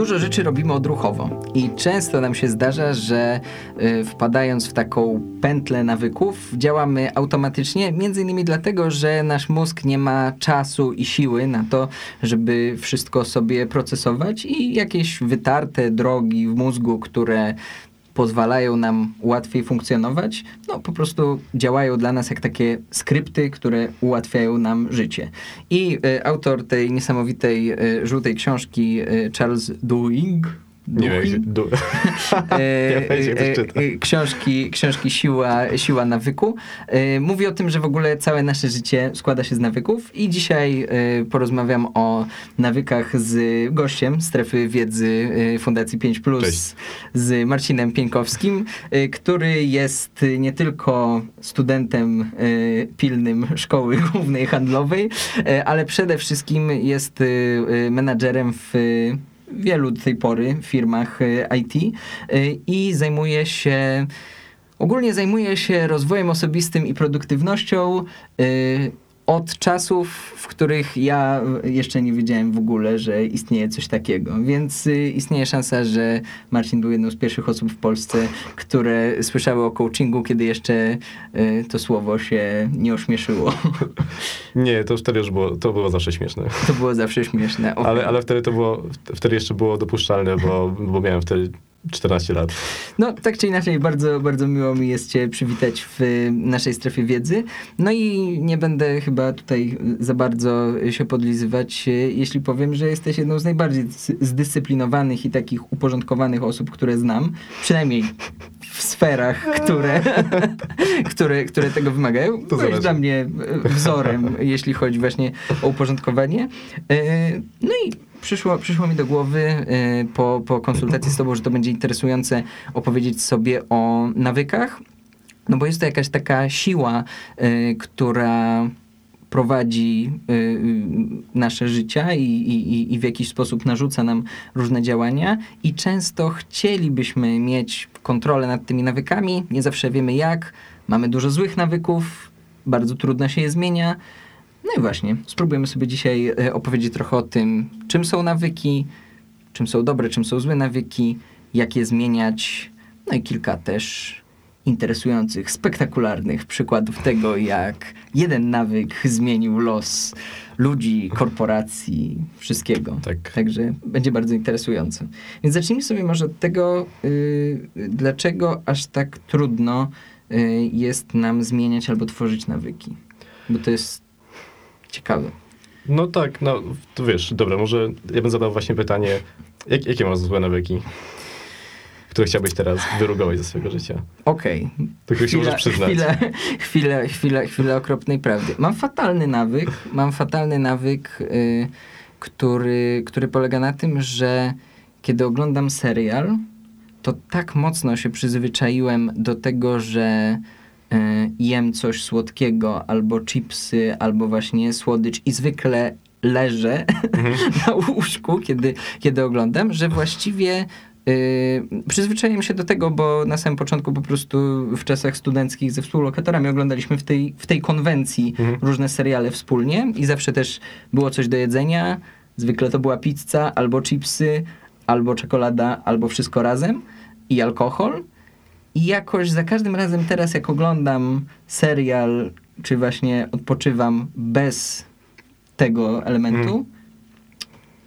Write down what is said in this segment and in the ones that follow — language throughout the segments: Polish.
Dużo rzeczy robimy odruchowo. I często nam się zdarza, że y, wpadając w taką pętlę nawyków, działamy automatycznie, między innymi dlatego, że nasz mózg nie ma czasu i siły na to, żeby wszystko sobie procesować i jakieś wytarte drogi w mózgu, które pozwalają nam łatwiej funkcjonować, no po prostu działają dla nas jak takie skrypty, które ułatwiają nam życie. I y, autor tej niesamowitej y, żółtej książki, y, Charles Duhigg, Nie wiem. Du... e, e, e, książki, książki Siła, Siła Nawyku. Mówi o tym, że w ogóle całe nasze życie składa się z nawyków i dzisiaj porozmawiam o nawykach z gościem strefy wiedzy Fundacji 5 Cześć. z Marcinem Pieńkowskim, który jest nie tylko studentem pilnym Szkoły Głównej Handlowej, ale przede wszystkim jest menadżerem w wielu do tej pory firmach e, IT e, i zajmuje się ogólnie zajmuje się rozwojem osobistym i produktywnością e, od czasów, w których ja jeszcze nie wiedziałem w ogóle, że istnieje coś takiego. Więc y, istnieje szansa, że Marcin był jedną z pierwszych osób w Polsce, które słyszały o coachingu, kiedy jeszcze y, to słowo się nie ośmieszyło. Nie, to wtedy już było, to było zawsze śmieszne. To było zawsze śmieszne. Okej. Ale, ale wtedy to było, wtedy jeszcze było dopuszczalne, bo, bo miałem wtedy 14 lat. No, tak czy inaczej, bardzo, bardzo miło mi jest Cię przywitać w y, naszej strefie wiedzy. No i nie będę chyba tutaj za bardzo się podlizywać, y, jeśli powiem, że jesteś jedną z najbardziej zdys- zdyscyplinowanych i takich uporządkowanych osób, które znam. Przynajmniej w sferach, które, które, które tego wymagają. To Byłeś zależy. dla mnie y, wzorem, jeśli chodzi właśnie o uporządkowanie. No i przyszło, przyszło mi do głowy y, po, po konsultacji z tobą, że to będzie interesujące opowiedzieć sobie o nawykach, no bo jest to jakaś taka siła, y, która prowadzi y, y, nasze życia i, i, i w jakiś sposób narzuca nam różne działania i często chcielibyśmy mieć kontrolę nad tymi nawykami, nie zawsze wiemy jak, mamy dużo złych nawyków, bardzo trudno się je zmienia. No i właśnie, spróbujemy sobie dzisiaj e, opowiedzieć trochę o tym, czym są nawyki, czym są dobre, czym są złe nawyki, jak je zmieniać, no i kilka też interesujących, spektakularnych przykładów tego, jak jeden nawyk zmienił los ludzi, korporacji, wszystkiego. Tak. Także będzie bardzo interesujące. Więc zacznijmy sobie może od tego, yy, dlaczego aż tak trudno yy, jest nam zmieniać albo tworzyć nawyki. Bo to jest ciekawe. No tak, no to wiesz, dobra, może ja bym zadał właśnie pytanie, jak, jakie masz złe nawyki, które chciałbyś teraz wyrugować ze swojego życia? Okej. Tylko się możesz przyznać. Chwilę, chwilę, chwilę, chwilę okropnej prawdy. Mam fatalny nawyk, mam fatalny nawyk, y, który, który polega na tym, że kiedy oglądam serial, to tak mocno się przyzwyczaiłem do tego, że jem coś słodkiego, albo chipsy, albo właśnie słodycz i zwykle leżę Mhm. na łóżku, kiedy, kiedy oglądam, że właściwie Yy, przyzwyczaiłem się do tego, bo na samym początku po prostu w czasach studenckich ze współlokatorami oglądaliśmy w tej, w tej konwencji Mhm. różne seriale wspólnie i zawsze też było coś do jedzenia. Zwykle to była pizza, albo chipsy, albo czekolada, albo wszystko razem i alkohol. I jakoś za każdym razem teraz, jak oglądam serial, czy właśnie odpoczywam bez tego elementu,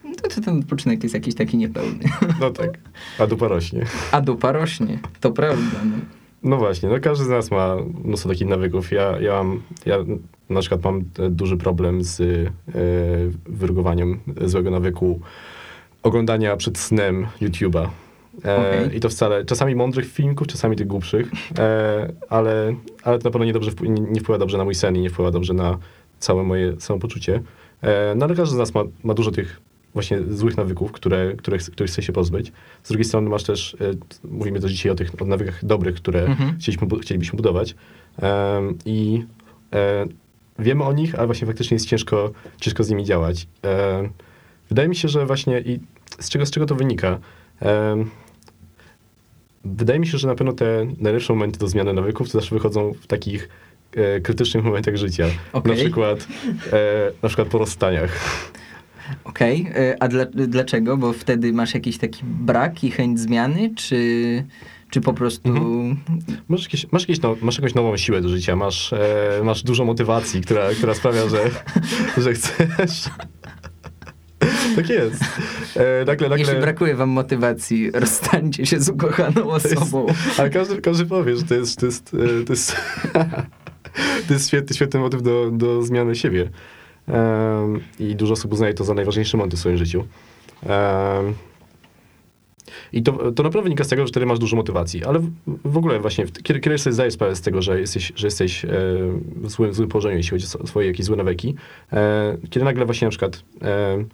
Mhm. to, to ten odpoczynek jest jakiś taki niepełny. No tak, a dupa rośnie. A dupa rośnie, to prawda. No. No właśnie, no każdy z nas ma mnóstwo takich nawyków. Ja, ja, mam, ja na przykład mam e, duży problem z e, wyrugowaniem złego nawyku oglądania przed snem YouTube'a. E, Okej. I to wcale, czasami mądrych filmików, czasami tych głupszych, e, ale, ale to na pewno nie, dobrze, wpł- nie, nie wpływa dobrze na mój sen i nie wpływa dobrze na całe moje samopoczucie. E, no ale każdy z nas ma, ma dużo tych właśnie złych nawyków, które, które, ch- których chce się pozbyć. Z drugiej strony masz też, e, mówimy też dzisiaj o tych o nawykach dobrych, które Mhm. chcieliśmy, chcielibyśmy budować. Em, I e, wiemy o nich, ale właśnie faktycznie jest ciężko, ciężko z nimi działać. Wydaje mi się, że właśnie i z czego, z czego to wynika? Wydaje mi się, że na pewno te najlepsze momenty do zmiany nawyków to zawsze wychodzą w takich e, krytycznych momentach życia. Okej. Na przykład e, na przykład po rozstaniach. Okej, okay. a dla, dlaczego? Bo wtedy masz jakiś taki brak i chęć zmiany, czy, czy po prostu... Mhm. Masz, jakieś, masz, jakieś now, masz jakąś nową siłę do życia, masz, e, masz dużo motywacji, która, która sprawia, że, że chcesz... Tak jest. E, nagle, nagle... Jeśli brakuje wam motywacji, rozstańcie się z ukochaną osobą. Jest, ale każdy, każdy powie, że to jest, to jest, e, to jest, to jest świetny, świetny motyw do, do zmiany siebie. Um, I dużo osób uznaje to za najważniejszy moment w swoim życiu. Um, i to, to naprawdę wynika z tego, że wtedy masz dużo motywacji. Ale w, w ogóle właśnie, kiedy, kiedy sobie zdajesz sprawę z tego, że jesteś, że jesteś e, w, złym, w złym położeniu, jeśli chodzi o swoje jakieś złe nawyki, e, kiedy nagle właśnie na przykład e,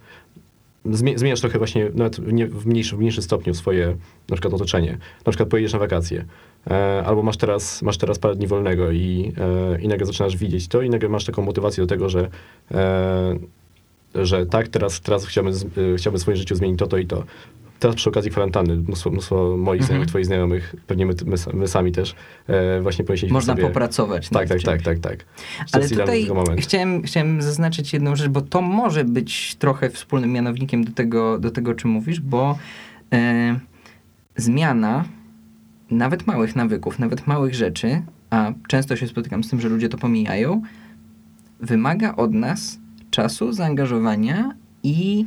zmieniasz trochę właśnie nawet w, nie, w, mniejszym, w mniejszym stopniu swoje na przykład otoczenie. Na przykład pojedziesz na wakacje, e, albo masz teraz, masz teraz parę dni wolnego i, e, i nagle zaczynasz widzieć to i nagle masz taką motywację do tego, że e, że tak, teraz, teraz chciałbym, e, chciałbym w swoim życiu zmienić to, to i to teraz przy okazji kwarantanny, mnóstwo, mnóstwo moich znajomych, mhm. twoich znajomych, pewnie my, my, my sami też, e, właśnie powiedzieliśmy Można sobie... popracować. Tak, tak, tak, tak, tak. Ale tutaj chciałem, chciałem zaznaczyć jedną rzecz, bo to może być trochę wspólnym mianownikiem do tego, do tego czym mówisz, bo e, zmiana nawet małych nawyków, nawet małych rzeczy, a często się spotykam z tym, że ludzie to pomijają, wymaga od nas czasu, zaangażowania i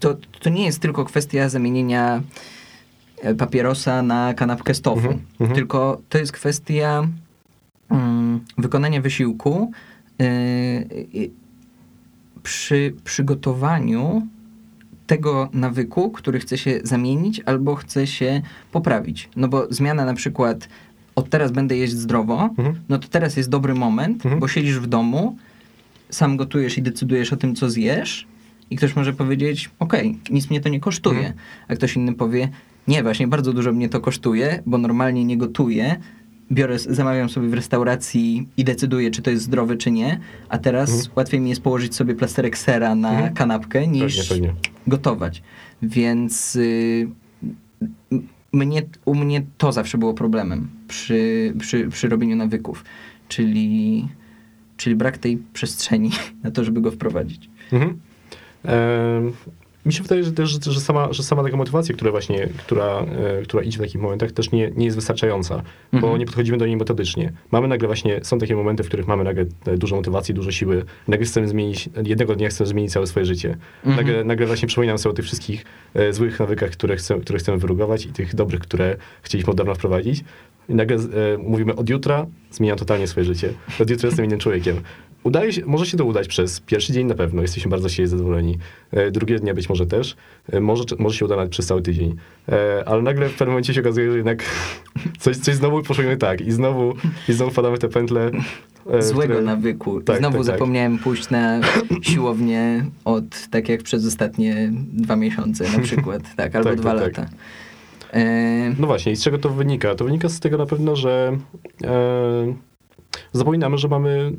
to, to nie jest tylko kwestia zamienienia e, papierosa na kanapkę z tofu, mhm, mhm. tylko to jest kwestia um, wykonania wysiłku yy, przy przygotowaniu tego nawyku, który chce się zamienić albo chce się poprawić. No bo zmiana na przykład od teraz będę jeść zdrowo, mhm. no to teraz jest dobry moment, mhm. bo siedzisz w domu, sam gotujesz i decydujesz o tym, co zjesz, i ktoś może powiedzieć, okej, okay, nic mnie to nie kosztuje. Mhm. A ktoś inny powie, nie, właśnie bardzo dużo mnie to kosztuje, bo normalnie nie gotuję, biorę, zamawiam sobie w restauracji i decyduję, czy to jest zdrowe, czy nie, a teraz mhm. łatwiej mi jest położyć sobie plasterek sera na mhm. kanapkę, niż pewnie, pewnie. gotować. Więc y, mnie, u mnie to zawsze było problemem przy, przy, przy robieniu nawyków, czyli, czyli brak tej przestrzeni na to, żeby go wprowadzić. Mhm. Mi się wydaje, że też, że sama, że sama taka motywacja, która właśnie, która, e, która idzie w takich momentach, też nie, nie jest wystarczająca, mhm. bo nie podchodzimy do niej metodycznie. Mamy nagle właśnie, są takie momenty, w których mamy nagle dużo motywacji, dużo siły, nagle chcemy zmienić, jednego dnia chcemy zmienić całe swoje życie. Mhm. Nagle, nagle właśnie przypominam sobie o tych wszystkich e, złych nawykach, które, chcę, które chcemy wyrugować i tych dobrych, które chcieliśmy od dawna wprowadzić. I nagle e, mówimy, od jutra zmieniam totalnie swoje życie. Od jutra jestem innym człowiekiem. Udaje się, może się to udać przez pierwszy dzień na pewno, jesteśmy bardzo się zadowoleni. E, drugiego dnia być może też. E, może, może się uda nawet przez cały tydzień. E, ale nagle w pewnym momencie się okazuje, że jednak coś, coś znowu poszło nie tak i znowu, i znowu wpadamy w te pętle. Złego które... nawyku. Tak, znowu tak, tak. zapomniałem tak. pójść na siłownię od, tak jak przez ostatnie dwa miesiące na przykład, tak, albo tak, dwa tak, lata. E... No właśnie, i z czego to wynika? To wynika z tego na pewno, że e, zapominamy, że mamy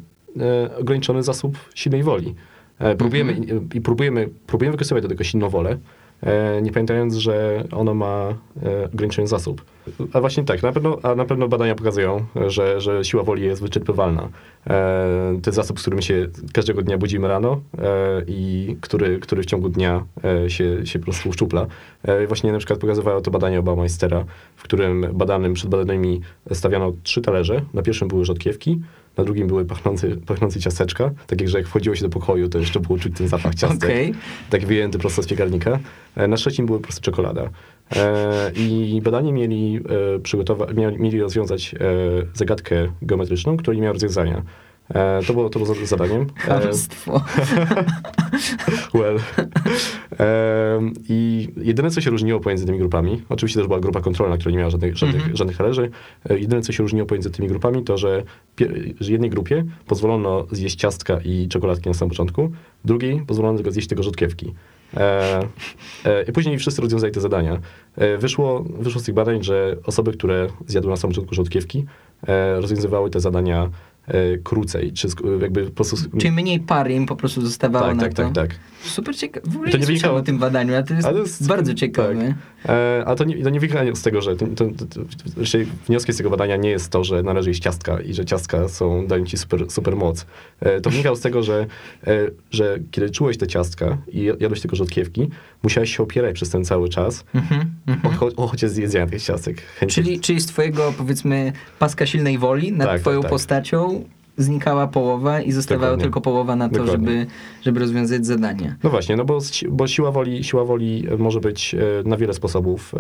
ograniczony zasób silnej woli. E, próbujemy, mhm. i próbujemy, próbujemy wykorzystywać do tego silną wolę, e, nie pamiętając, że ono ma ograniczony zasób. A właśnie tak, na pewno, a na pewno badania pokazują, że, że siła woli jest wyczerpywalna. To jest zasób, z którym się każdego dnia budzimy rano i który, który w ciągu dnia się, się po prostu uszczupla. Właśnie na przykład pokazywało to badanie Obameistera, w którym badanym, przed badanymi stawiano trzy talerze. Na pierwszym były rzodkiewki, na drugim były pachnące, pachnące ciasteczka, takie, że jak wchodziło się do pokoju, to jeszcze było czuć ten zapach ciastek, okay. tak wyjęty prosto z piekarnika. E, na trzecim były po prostu czekolada. E, I badani mieli, e, mieli, mieli rozwiązać zagadkę geometryczną, która nie miała rozwiązania. E, to było, to było zadaniem. Chamstwo. well. E, I jedyne, co się różniło pomiędzy tymi grupami, oczywiście też była grupa kontrolna, która nie miała żadnych, żadnych, mm -hmm. żadnych należy, e, jedyne, co się różniło pomiędzy tymi grupami, to, że, że jednej grupie pozwolono zjeść ciastka i czekoladki na samym początku, drugiej pozwolono tylko zjeść tego rzodkiewki. E, e, I później wszyscy rozwiązali te zadania. E, wyszło, wyszło z tych badań, że osoby, które zjadły na samym początku rzodkiewki, rozwiązywały te zadania e, krócej, czy jakby po prostu... Czyli mniej pary im po prostu zostawało tak, na tak, to. tak, tak. Super ciekawe. W ogóle To nie wynikało- o tym badaniu, a to jest, Ale jest- bardzo ciekawe. tak. E, a to nie, to nie wynika z tego, że to, to, wnioskiem z tego badania nie jest to, że należy jeść ciastka i że ciastka są, dają ci super, super moc. E, to wynikało z tego, że, e, że kiedy czułeś te ciastka i jadłeś tylko rzodkiewki, musiałeś się opierać przez ten cały czas Mhm, mhm. o, zjedzenia tych ciastek. Chęci- Czyli, czyli z twojego, powiedzmy, paska silnej woli nad Tak, twoją tak, tak. postacią znikała połowa i zostawała Dokładnie. tylko połowa na to, Dokładnie. żeby, żeby rozwiązać zadanie. No właśnie, no bo, bo siła, woli, siła woli może być e, na wiele sposobów e,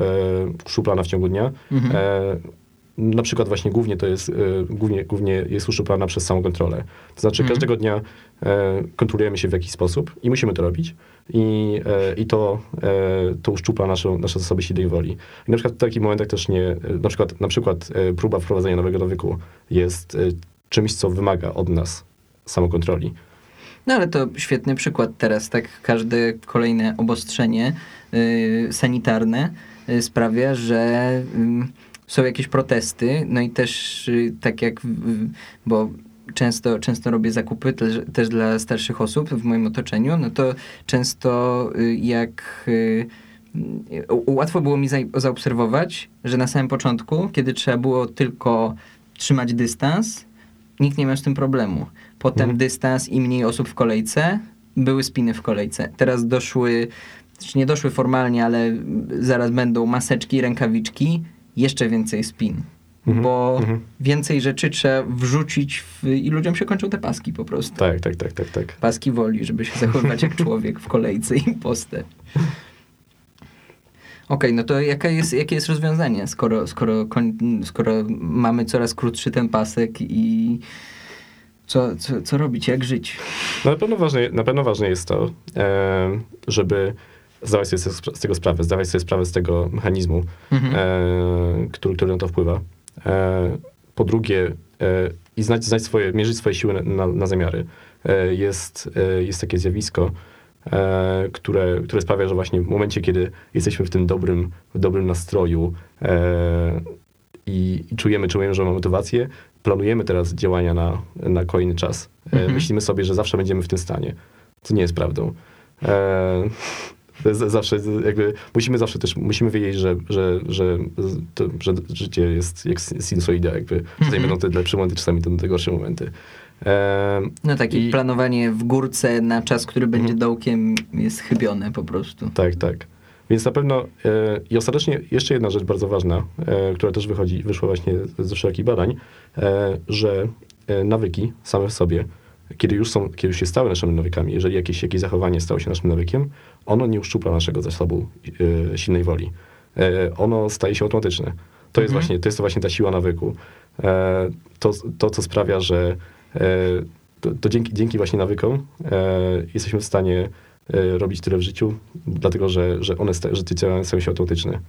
szuplana w ciągu dnia. Mhm. E, na przykład właśnie głównie to jest, e, głównie, głównie jest uszczuplana przez samą kontrolę. To znaczy Mhm. każdego dnia e, kontrolujemy się w jakiś sposób i musimy to robić i, e, i to, e, to uszczupla naszą, nasze zasoby silnej woli. I na przykład w takich momentach też nie, e, na przykład, na przykład e, próba wprowadzenia nowego nawyku jest e, czymś, co wymaga od nas samokontroli. No ale to świetny przykład teraz, tak każde kolejne obostrzenie y, sanitarne y, sprawia, że y, są jakieś protesty, no i też y, tak jak, bo często, często robię zakupy też, też dla starszych osób w moim otoczeniu, no to często y, jak y, łatwo było mi za, zaobserwować, że na samym początku, kiedy trzeba było tylko trzymać dystans, nikt nie miał z tym problemu. Potem Mhm. dystans i mniej osób w kolejce, były spiny w kolejce. Teraz doszły, znaczy nie doszły formalnie, ale zaraz będą maseczki, rękawiczki, jeszcze więcej spin. Mhm, Bo mhm. więcej rzeczy trzeba wrzucić w, i ludziom się kończą te paski po prostu. Tak, tak, tak, tak, tak. Paski woli, żeby się zachowywać jak człowiek w kolejce i postać. Okej, no to jaka jest, jakie jest rozwiązanie, skoro, skoro, skoro mamy coraz krótszy ten pasek i co, co, co robić, jak żyć? No, na, pewno ważne, na pewno ważne jest to, e, żeby zdawać sobie z tego sprawę, zdawać sobie sprawę z tego mechanizmu, Mhm. e, który, który na to wpływa. E, po drugie, i znać, znać swoje, mierzyć swoje siły na, na, na zamiary. Jest, jest takie zjawisko, które, które sprawia, że właśnie w momencie, kiedy jesteśmy w tym dobrym, w dobrym nastroju e, i, czujemy, czujemy, że mamy motywację, planujemy teraz działania na, na kolejny czas. E, Mhm. Myślimy sobie, że zawsze będziemy w tym stanie. Co nie jest prawdą. E, zawsze jakby, musimy zawsze też, musimy wiedzieć, że, że, że, to, że życie jest jak sinusoida, jakby. Czasami Mhm. będą te lepsze momenty, czasami te, te gorsze momenty. No takie I- planowanie w górce na czas, który będzie Mhm. dołkiem jest chybione po prostu. Tak, tak. Więc na pewno e, i ostatecznie jeszcze jedna rzecz bardzo ważna, e, która też wychodzi, wyszła właśnie ze wszelkich badań, e, że e, nawyki same w sobie, kiedy już są, kiedy już się stały naszymi nawykami, jeżeli jakieś, jakieś zachowanie stało się naszym nawykiem, ono nie uszczupla naszego zasobu e, silnej woli. E, ono staje się automatyczne. To jest Mhm. właśnie, to jest właśnie ta siła nawyku. To, to, co sprawia, że to, to dzięki, dzięki właśnie nawykom e, jesteśmy w stanie e, robić tyle w życiu, dlatego że, że one że te działania stają się automatyczne.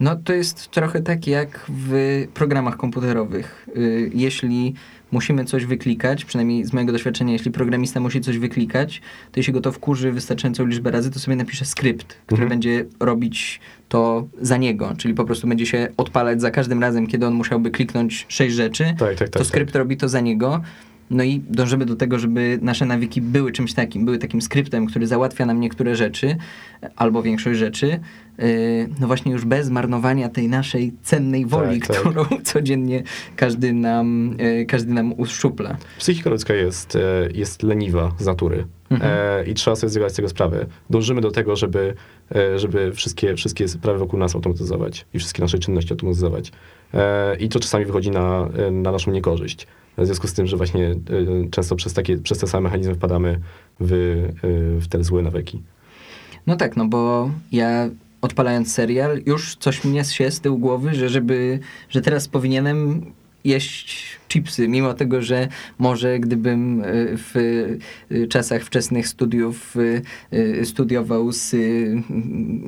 No to jest trochę tak jak w programach komputerowych. Y, Jeśli musimy coś wyklikać, przynajmniej z mojego doświadczenia, jeśli programista musi coś wyklikać, to jeśli go to wkurzy wystarczającą liczbę razy, to sobie napisze skrypt, który Mhm. będzie robić to za niego, czyli po prostu będzie się odpalać za każdym razem, kiedy on musiałby kliknąć sześć rzeczy, Tak, tak, tak. to tak. skrypt robi to za niego. No i dążymy do tego, żeby nasze nawyki były czymś takim, były takim skryptem, który załatwia nam niektóre rzeczy, albo większość rzeczy, yy, no właśnie już bez marnowania tej naszej cennej woli, Tak, tak. którą codziennie każdy nam, yy, każdy nam uszczupla. Psychika ludzka jest, e, jest leniwa z natury Mhm. e, i trzeba sobie zdawać z tego sprawę. Dążymy do tego, żeby, e, żeby wszystkie, wszystkie sprawy wokół nas automatyzować i wszystkie nasze czynności automatyzować. E, I to czasami wychodzi na, na naszą niekorzyść. W związku z tym, że właśnie e, często przez, takie, przez te same mechanizmy wpadamy w, e, w te złe nawyki. No tak, no bo ja odpalając serial, już coś mnie się z tyłu głowy, że żeby, że teraz powinienem jeść chipsy, mimo tego, że może gdybym y, w y, czasach wczesnych studiów y, studiował z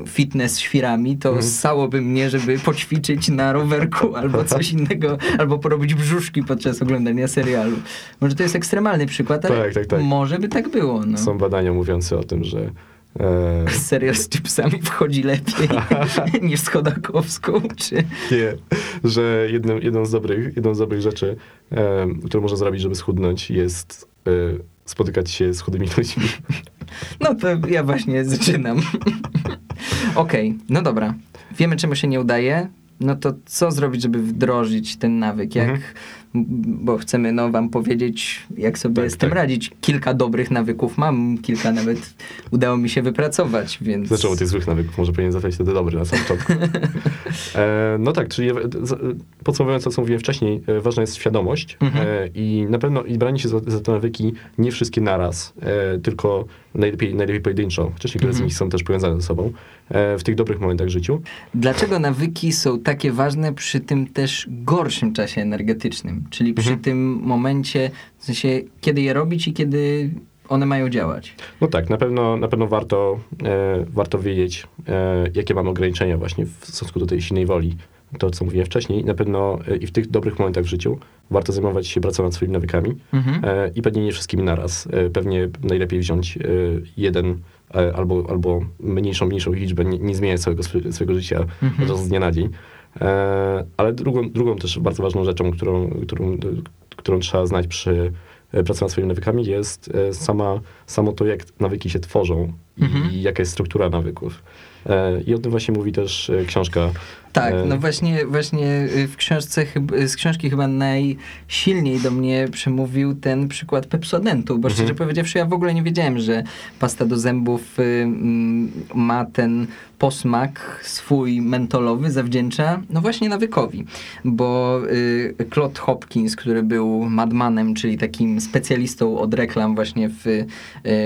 fitness świrami, to Mhm. ssałoby mnie, żeby poćwiczyć na rowerku albo coś innego, albo porobić brzuszki podczas oglądania serialu. Może to jest ekstremalny przykład, ale Tak, tak, tak. może by tak było. No. Są badania mówiące o tym, że, E, Serio z chipsami wchodzi lepiej niż z chodakowską, czy... nie, że jedną, jedną, z dobrych, jedną z dobrych rzeczy, e, którą można zrobić, żeby schudnąć, jest e, spotykać się z chudymi ludźmi. No to ja właśnie zaczynam. Okej, no dobra. Wiemy, czemu się nie udaje. No to co zrobić, żeby wdrożyć ten nawyk? Jak, Mhm. Bo chcemy no, wam powiedzieć, jak sobie Tak, z tym tak. radzić. Kilka dobrych nawyków mam, kilka nawet udało mi się wypracować, więc... Zaczęło tych złych nawyków, może powinien zacząć wtedy dobry na samym początku. E, no tak, czyli e, z- podsumowując to, co mówiłem wcześniej, e, ważna jest świadomość Mhm. e, i na pewno i branie się za, za te nawyki nie wszystkie naraz, e, tylko najlepiej, najlepiej pojedynczo, chociaż niektóre z Mhm. nich są też powiązane ze sobą, e, w tych dobrych momentach w życiu. Dlaczego nawyki są takie ważne przy tym też gorszym czasie energetycznym? Czyli przy Mhm. tym momencie, w sensie, kiedy je robić i kiedy one mają działać. No tak, na pewno, na pewno warto, e, warto wiedzieć, e, jakie mamy ograniczenia właśnie w stosunku do tej silnej woli. To, co mówiłem wcześniej, na pewno e, i w tych dobrych momentach w życiu warto zajmować się pracą nad swoimi nawykami Mhm. e, i pewnie nie wszystkimi naraz. E, pewnie najlepiej wziąć e, jeden albo, albo mniejszą, mniejszą liczbę, nie, nie zmieniać całego swojego życia Mhm. z dnia na dzień. E, ale drugą, drugą też bardzo ważną rzeczą, którą, którą, którą trzeba znać przy e, pracy nad swoimi nawykami jest e, sama, samo to, jak nawyki się tworzą Mhm. i jaka jest struktura nawyków. E, I o tym właśnie mówi też e, książka. Tak, E, no właśnie, właśnie y, w książce, z książki chyba najsilniej do mnie przemówił ten przykład Pepsodentu, bo Mhm. szczerze powiedziawszy ja w ogóle nie wiedziałem, że pasta do zębów y, ma ten posmak swój mentolowy, zawdzięcza no właśnie nawykowi, bo y, Claude Hopkins, który był madmanem, czyli takim specjalistą od reklam właśnie w y,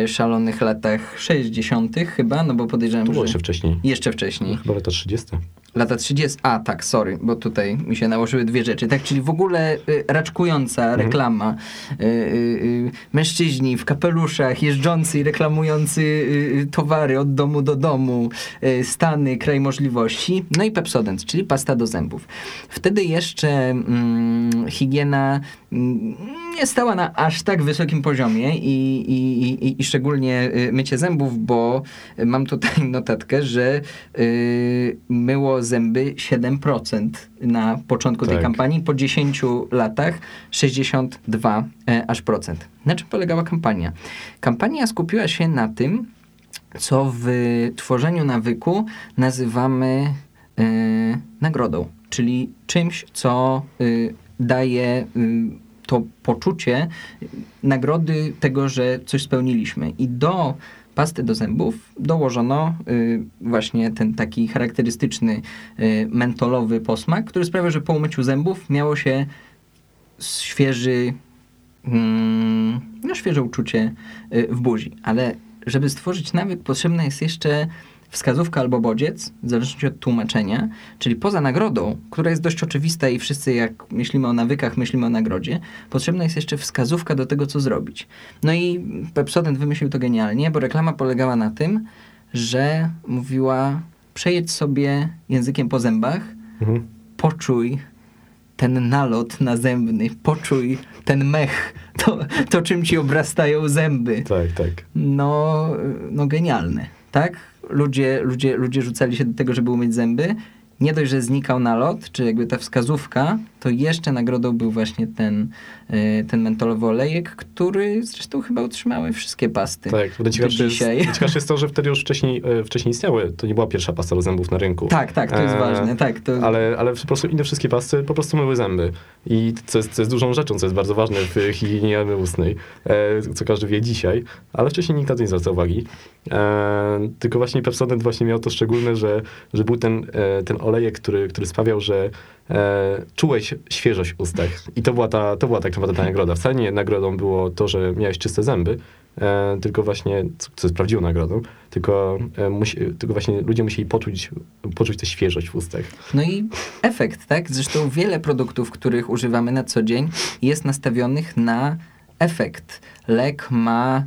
szalonych latach 60. chyba, no bo podejrzewam, To było że jeszcze wcześniej. Jeszcze wcześniej. Chyba lata 30. Lata 30. A, tak, sorry, bo tutaj mi się nałożyły dwie rzeczy. Tak, czyli w ogóle y, raczkująca reklama. Y, y, y, mężczyźni w kapeluszach, jeżdżący i reklamujący y, y, towary od domu do domu, Stany, kraj możliwości. No i Pepsodent, czyli pasta do zębów. Wtedy jeszcze mm, higiena mm, nie stała na aż tak wysokim poziomie i, i, i, i szczególnie y, mycie zębów, bo mam tutaj notatkę, że y, myło zęby 7% na początku tej Tak. kampanii, po 10 latach 62 e, aż procent. Na czym polegała kampania? Kampania skupiła się na tym, co w tworzeniu nawyku nazywamy y, nagrodą, czyli czymś, co y, daje y, to poczucie nagrody tego, że coś spełniliśmy. I do pasty do zębów dołożono y, właśnie ten taki charakterystyczny y, mentolowy posmak, który sprawia, że po umyciu zębów miało się świeży, mm, no świeże uczucie y, w buzi. Ale żeby stworzyć nawyk, potrzebna jest jeszcze wskazówka albo bodziec, w zależności od tłumaczenia, czyli poza nagrodą, która jest dość oczywista i wszyscy jak myślimy o nawykach, myślimy o nagrodzie, potrzebna jest jeszcze wskazówka do tego, co zrobić. No i Pepsodent wymyślił to genialnie, bo reklama polegała na tym, że mówiła przejedź sobie językiem po zębach, Mhm. poczuj ten nalot nazębny, poczuj ten mech, to, to czym ci obrastają zęby. Tak, tak. No, no genialne, tak? Ludzie, ludzie, ludzie rzucali się do tego, żeby umyć zęby. Nie dość, że znikał nalot, czy jakby ta wskazówka, to jeszcze nagrodą był właśnie ten, y, ten mentolowy olejek, który zresztą chyba utrzymały wszystkie pasty. Tak, bo ciekawsze jest, dzisiaj. ciekawsze jest to, że wtedy już wcześniej, e, wcześniej istniały. To nie była pierwsza pasta do zębów na rynku. Tak, tak, to jest E, ważne, tak. To... Ale, ale po prostu inne wszystkie pasty po prostu myły zęby. I co jest, co jest dużą rzeczą, co jest bardzo ważne w higienie ustnej, e, co każdy wie dzisiaj, ale wcześniej nikt na to nie zwracał uwagi. E, tylko właśnie Pepsodent właśnie miał to szczególne, że, że był ten, e, ten olejek, który, który sprawiał, że e, czułeś świeżość w ustach. I to była, ta, to była tak naprawdę ta nagroda. Wcale nie nagrodą było to, że miałeś czyste zęby, e, tylko właśnie, co, co jest prawdziwą nagrodą, tylko, e, musi, tylko właśnie ludzie musieli poczuć, poczuć tę świeżość w ustach. No i efekt, tak? Zresztą wiele produktów, których używamy na co dzień, jest nastawionych na efekt. Lek ma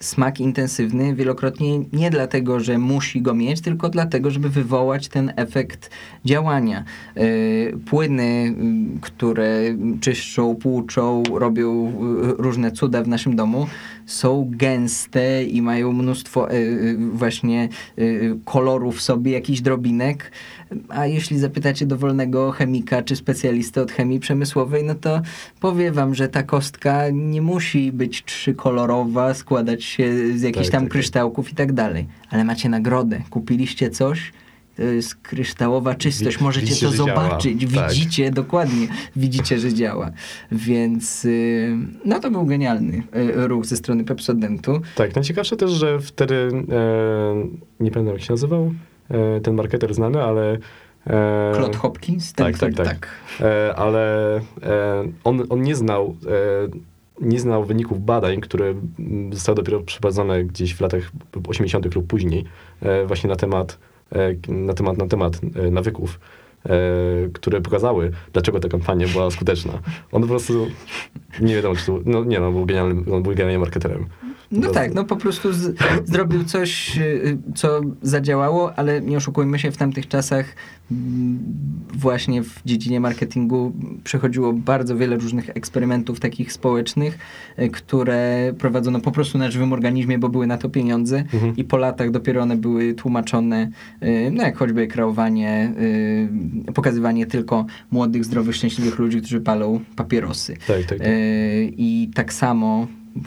smak intensywny wielokrotnie nie dlatego, że musi go mieć, tylko dlatego, żeby wywołać ten efekt działania. Yy, płyny, które czyszczą, płuczą, robią yy, różne cuda w naszym domu, są gęste i mają mnóstwo y, właśnie kolorów sobie, jakichś drobinek, a jeśli zapytacie dowolnego chemika czy specjalistę od chemii przemysłowej, no to powie wam, że ta kostka nie musi być trzykolorowa, składać się z jakichś Tak, tam tak, tak. kryształków i tak dalej. Ale macie nagrodę, kupiliście coś, to jest kryształowa czystość, możecie widzicie, to zobaczyć, Tak. widzicie, dokładnie, widzicie, że działa. Więc y, no to był genialny y, ruch ze strony Pepsodentu. Tak, najciekawsze też, że wtedy, e, nie pamiętam jak się nazywał, ten marketer znany, ale... E, Claude Hopkins, ten, tak, tak, który- tak. E, ale e, on, on nie znał e, nie znał wyników badań, które zostały dopiero przeprowadzone gdzieś w latach 80. lub później, e, właśnie na temat, e, na temat, na temat e, nawyków, e, które pokazały, dlaczego ta kampania była skuteczna. On po prostu, nie wiadomo, czy to, no nie no, był genialnym, on był genialnym marketerem. No To- tak, no po prostu z, zrobił coś, y, co zadziałało, ale nie oszukujmy się, w tamtych czasach mm, właśnie w dziedzinie marketingu przechodziło bardzo wiele różnych eksperymentów takich społecznych, y, które prowadzono po prostu na żywym organizmie, bo były na to pieniądze Mhm. i po latach dopiero one były tłumaczone, y, no jak choćby kreowanie, y, pokazywanie tylko młodych, zdrowych, szczęśliwych ludzi, którzy palą papierosy. Tak, tak, tak. I tak samo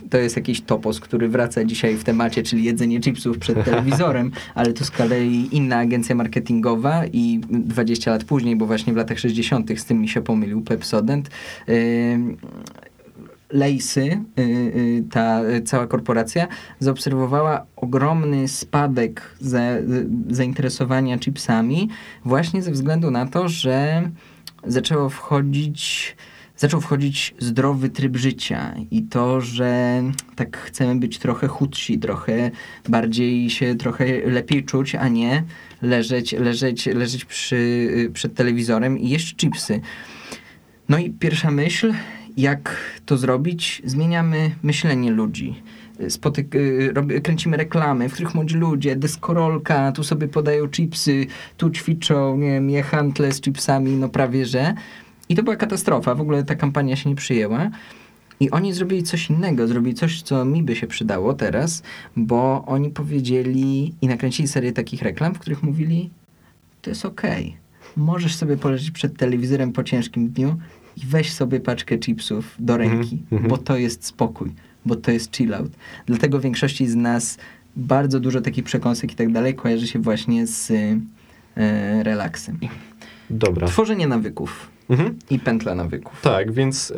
to jest jakiś topos, który wraca dzisiaj w temacie, czyli jedzenie chipsów przed telewizorem, ale to z kolei inna agencja marketingowa i 20 lat później, bo właśnie w latach 60. z tym mi się pomylił Pepsodent, e, Lejsy, y, y, ta cała korporacja, zaobserwowała ogromny spadek y, zainteresowania chipsami właśnie ze względu na to, że zaczęło wchodzić zaczął wchodzić zdrowy tryb życia i to, że tak chcemy być trochę chudsi, trochę bardziej się trochę lepiej czuć, a nie leżeć, leżeć, leżeć przy, przed telewizorem i jeść chipsy. No i pierwsza myśl, jak to zrobić? Zmieniamy myślenie ludzi. Spotyk- kręcimy reklamy, w których młodzi ludzie, deskorolka, tu sobie podają chipsy, tu ćwiczą, nie wiem, je handle z chipsami, no prawie że. I to była katastrofa, w ogóle ta kampania się nie przyjęła. I oni zrobili coś innego, zrobili coś, co mi by się przydało teraz, bo oni powiedzieli i nakręcili serię takich reklam, w których mówili, to jest okej. Możesz sobie poleżeć przed telewizorem po ciężkim dniu i weź sobie paczkę chipsów do Mhm, ręki, mhm. bo to jest spokój, bo to jest chill out. Dlatego większości z nas bardzo dużo takich przekąsek i tak dalej kojarzy się właśnie z e, relaksem. Dobra. Tworzenie nawyków Mhm. i pętla nawyków. Tak, więc y,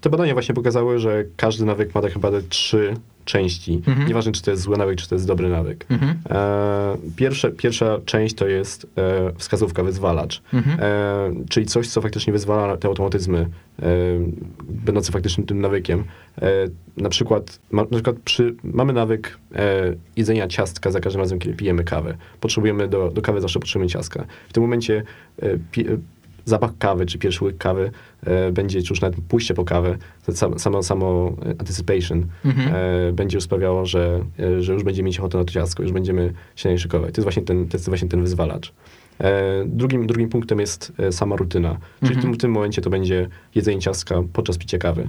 te badania właśnie pokazały, że każdy nawyk ma tak naprawdę trzy części. Mhm. Nieważne, czy to jest zły nawyk, czy to jest dobry nawyk. Mhm. E, pierwsze, pierwsza część to jest e, wskazówka, wyzwalacz. Mhm. E, czyli coś, co faktycznie wyzwala te automatyzmy, e, będące faktycznym tym nawykiem. E, na przykład, ma, na przykład przy, mamy nawyk e, jedzenia ciastka za każdym razem, kiedy pijemy kawę. Potrzebujemy do, do kawy zawsze potrzebujemy ciastka. W tym momencie pi, zapach kawy, czy pierwszy łyk kawy e, będzie, czy już nawet pójście po kawę, to samo, samo, anticipation Mhm. e, będzie już sprawiało, że, e, że już będziemy mieć ochotę na to ciastko, już będziemy się na nie szykować. To jest właśnie ten, to jest właśnie ten wyzwalacz. E, drugim, drugim punktem jest e, sama rutyna. Czyli Mhm. w, tym, w tym momencie to będzie jedzenie ciastka podczas picia kawy.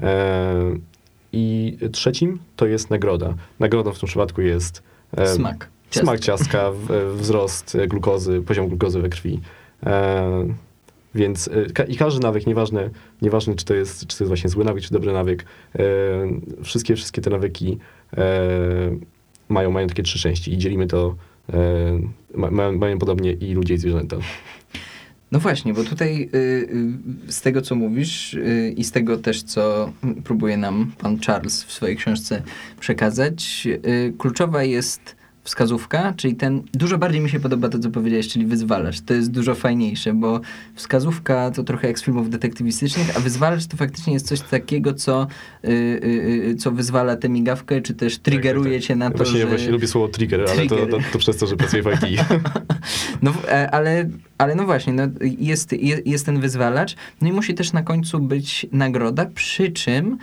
E, I trzecim to jest nagroda. Nagrodą w tym przypadku jest Smak. smak ciastka, wzrost glukozy, poziom glukozy we krwi. Więc e, ka- i każdy nawyk, nieważne, nieważne czy, to jest, czy to jest właśnie zły nawyk, czy dobry nawyk, e, wszystkie, wszystkie te nawyki e, mają, mają takie trzy części i dzielimy to, ma, mają, mają podobnie i ludzie i zwierzęta. No właśnie, bo tutaj y, y, z tego, co mówisz y, i z tego też, co próbuje nam pan Charles w swojej książce przekazać, y, kluczowa jest wskazówka, czyli ten, dużo bardziej mi się podoba to, co powiedziałeś, czyli wyzwalacz. To jest dużo fajniejsze, bo wskazówka to trochę jak z filmów detektywistycznych, a wyzwalacz to faktycznie jest coś takiego, co, y, y, y, co wyzwala tę migawkę, czy też triggeruje Tak, tak, tak. cię na to, właśnie, że... Właśnie lubię słowo trigger, ale to, Trigger. to, to przez to, że pracuję w IT. No, e, ale, ale no właśnie, no, jest, je- jest ten wyzwalacz, no i musi też na końcu być nagroda, przy czym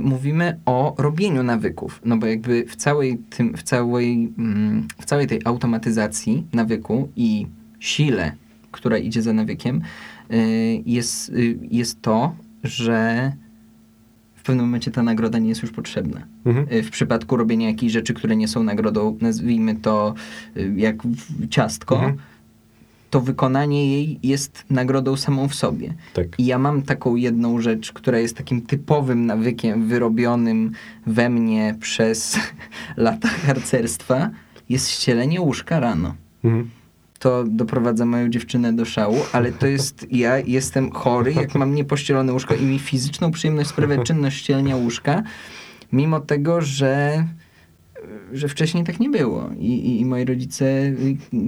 mówimy o robieniu nawyków, no bo jakby w całej, tym, w całej, mm, w całej tej automatyzacji nawyku i sile, która idzie za nawykiem, y, jest, y, jest to, że w pewnym momencie ta nagroda nie jest już potrzebna. Mhm. Y, W przypadku robienia jakichś rzeczy, które nie są nagrodą, nazwijmy to y, jak ciastko, Mhm. To wykonanie jej jest nagrodą samą w sobie. Tak. I ja mam taką jedną rzecz, która jest takim typowym nawykiem wyrobionym we mnie przez lata harcerstwa, jest ścielenie łóżka rano. Mhm. To doprowadza moją dziewczynę do szału, ale to jest, ja jestem chory, jak mam niepościelone łóżko i mi fizyczną przyjemność sprawia czynność ścielenia łóżka, mimo tego, że że wcześniej tak nie było i, i, i moi rodzice y, y,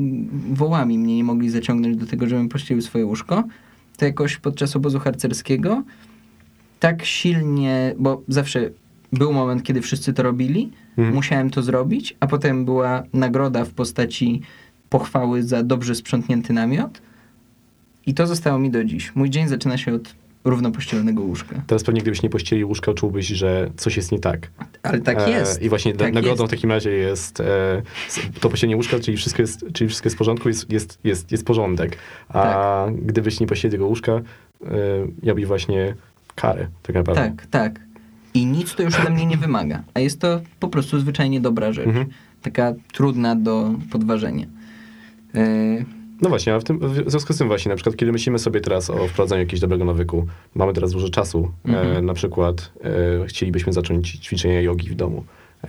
wołami mnie nie mogli zaciągnąć do tego, żebym pościelił swoje łóżko, to jakoś podczas obozu harcerskiego tak silnie, bo zawsze był moment, kiedy wszyscy to robili, Mhm. musiałem to zrobić, a potem była nagroda w postaci pochwały za dobrze sprzątnięty namiot i to zostało mi do dziś. Mój dzień zaczyna się od równo pościelonego łóżka. Teraz pewnie gdybyś nie pościelił łóżka, czułbyś, że coś jest nie tak. Ale tak E, jest. I właśnie tak nagrodą jest. w takim razie jest e, to posiedzenie łóżka, czyli wszystko jest, czyli wszystko jest w porządku, jest, jest, jest, jest porządek. A Tak. gdybyś nie pościelił tego łóżka, e, miałbyś właśnie karę, tak naprawdę. Tak, tak. I nic to już ode mnie nie wymaga. A jest to po prostu zwyczajnie dobra rzecz. Mhm. Taka trudna do podważenia. E, No właśnie, a w, tym, w związku z tym właśnie, na przykład kiedy myślimy sobie teraz o wprowadzeniu jakiegoś dobrego nawyku, mamy teraz dużo czasu, e, Mhm. na przykład e, chcielibyśmy zacząć ćwiczenie jogi w domu. E,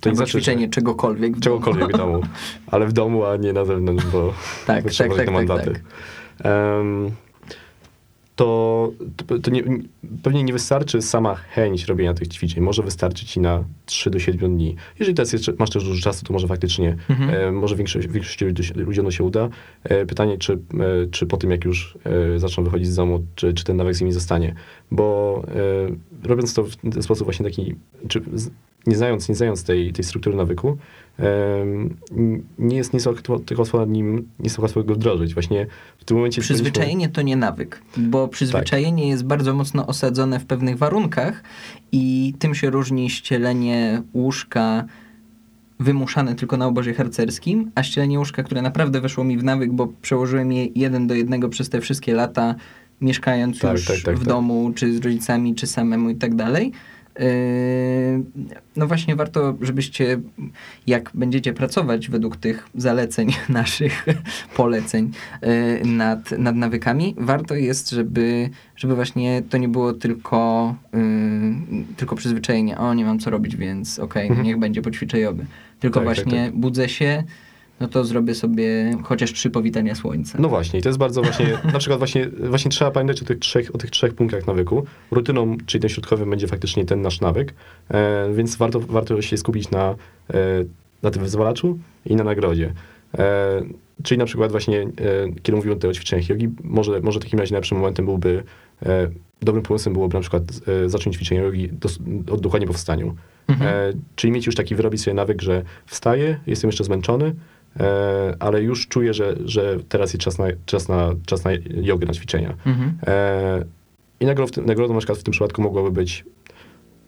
to albo znaczy, ćwiczenie czegokolwiek. w domu. Czegokolwiek w domu, ale w domu, a nie na zewnątrz, bo Tak, tak, tak, tak, na tak, mandaty. To, to, nie, pewnie nie wystarczy sama chęć robienia tych ćwiczeń. Może wystarczyć ci na 3 do 7 dni. Jeżeli teraz jeszcze masz też dużo czasu, to może faktycznie, Mhm. e, może większość, większości ludzi- się uda. E, pytanie, czy, e, czy po tym, jak już e, zaczną wychodzić z domu, czy, czy ten nawyk z nimi zostanie. Bo e, robiąc to w ten sposób właśnie taki, czy nie znając, nie znając tej, tej struktury nawyku, nie jest nie jest łatwo, nim, nie jest łatwo go wdrożyć. Właśnie w tym momencie... Przyzwyczajenie to nie nawyk, bo przyzwyczajenie jest bardzo mocno osadzone w pewnych warunkach i tym się różni ścielenie łóżka wymuszane tylko na obozie harcerskim, a ścielenie łóżka, które naprawdę weszło mi w nawyk, bo przełożyłem je jeden do jednego przez te wszystkie lata, mieszkając Tak, już tak, tak, w tak. domu, czy z rodzicami, czy samemu i tak dalej. Yy, No właśnie warto, żebyście, jak będziecie pracować według tych zaleceń naszych, poleceń yy, nad, nad nawykami, warto jest, żeby, żeby właśnie to nie było tylko, yy, tylko przyzwyczajenie, o nie mam co robić, więc okej, Mhm. niech będzie poćwiczę jogę. Tylko Tak, tak, właśnie budzę się, no to zrobię sobie chociaż trzy powitania słońca. No właśnie, to jest bardzo właśnie, na przykład właśnie, właśnie trzeba pamiętać o tych, trzech, o tych trzech punktach nawyku. Rutyną, czyli ten środkowy, będzie faktycznie ten nasz nawyk, e, więc warto, warto się skupić na, e, na tym wyzwalaczu i na nagrodzie. E, czyli na przykład właśnie, e, kiedy mówimy tutaj o ćwiczeniach jogi, może, może w takim razie najlepszym momentem byłby, e, dobrym pomysłem byłoby na przykład e, zacząć ćwiczenie jogi od dokładnie po wstaniu. Mhm. Czyli mieć już taki, wyrobić sobie nawyk, że wstaję, jestem jeszcze zmęczony, ale już czuję, że, że teraz jest czas na, czas na, czas na jogę, na ćwiczenia. Mhm. E, I nagrodą, w tym, nagrodą na przykład w tym przypadku mogłoby być,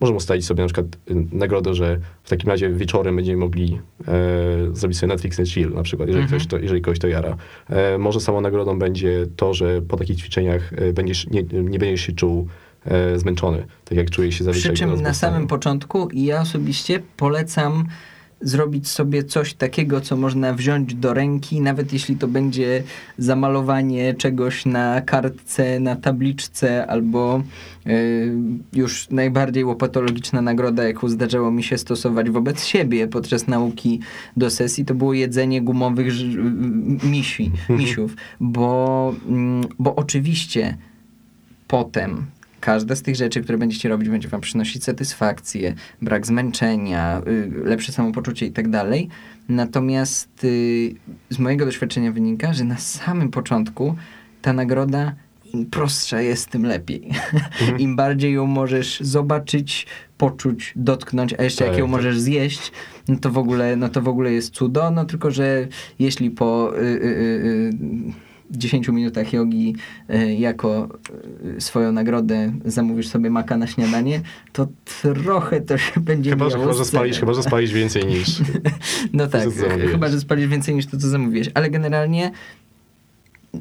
możemy ustalić sobie na przykład y, nagrodę, że w takim razie wieczorem będziemy mogli e, zrobić sobie Netflix and chill na przykład, jeżeli, Mhm. ktoś to, jeżeli kogoś to jara. E, może samą nagrodą będzie to, że po takich ćwiczeniach e, będziesz, nie, nie będziesz się czuł e, zmęczony, tak jak czuje się zazwyczaj. Przy czym na samym początku ja osobiście polecam zrobić sobie coś takiego, co można wziąć do ręki, nawet jeśli to będzie zamalowanie czegoś na kartce, na tabliczce, albo y, już najbardziej łopatologiczna nagroda, jaką zdarzało mi się stosować wobec siebie podczas nauki do sesji, to było jedzenie gumowych misi, misiów, bo, mm, bo oczywiście potem każda z tych rzeczy, które będziecie robić, będzie wam przynosić satysfakcję, brak zmęczenia, y, lepsze samopoczucie i tak dalej. Natomiast y, z mojego doświadczenia wynika, że na samym początku ta nagroda im prostsza jest, tym lepiej. Im bardziej ją możesz zobaczyć, poczuć, dotknąć, a jeszcze Tak, jak ją tak. możesz zjeść, no to w ogóle, no to w ogóle jest cudo, no tylko, że jeśli po y, y, y, y, 10 minutach jogi y, jako y, swoją nagrodę zamówisz sobie maka na śniadanie, to trochę to się będzie Chyba, że, mijało chyba, że spalisz, chyba, że spalisz więcej niż... No tak, chyba, że spalisz więcej niż to, co zamówiłeś. Ale generalnie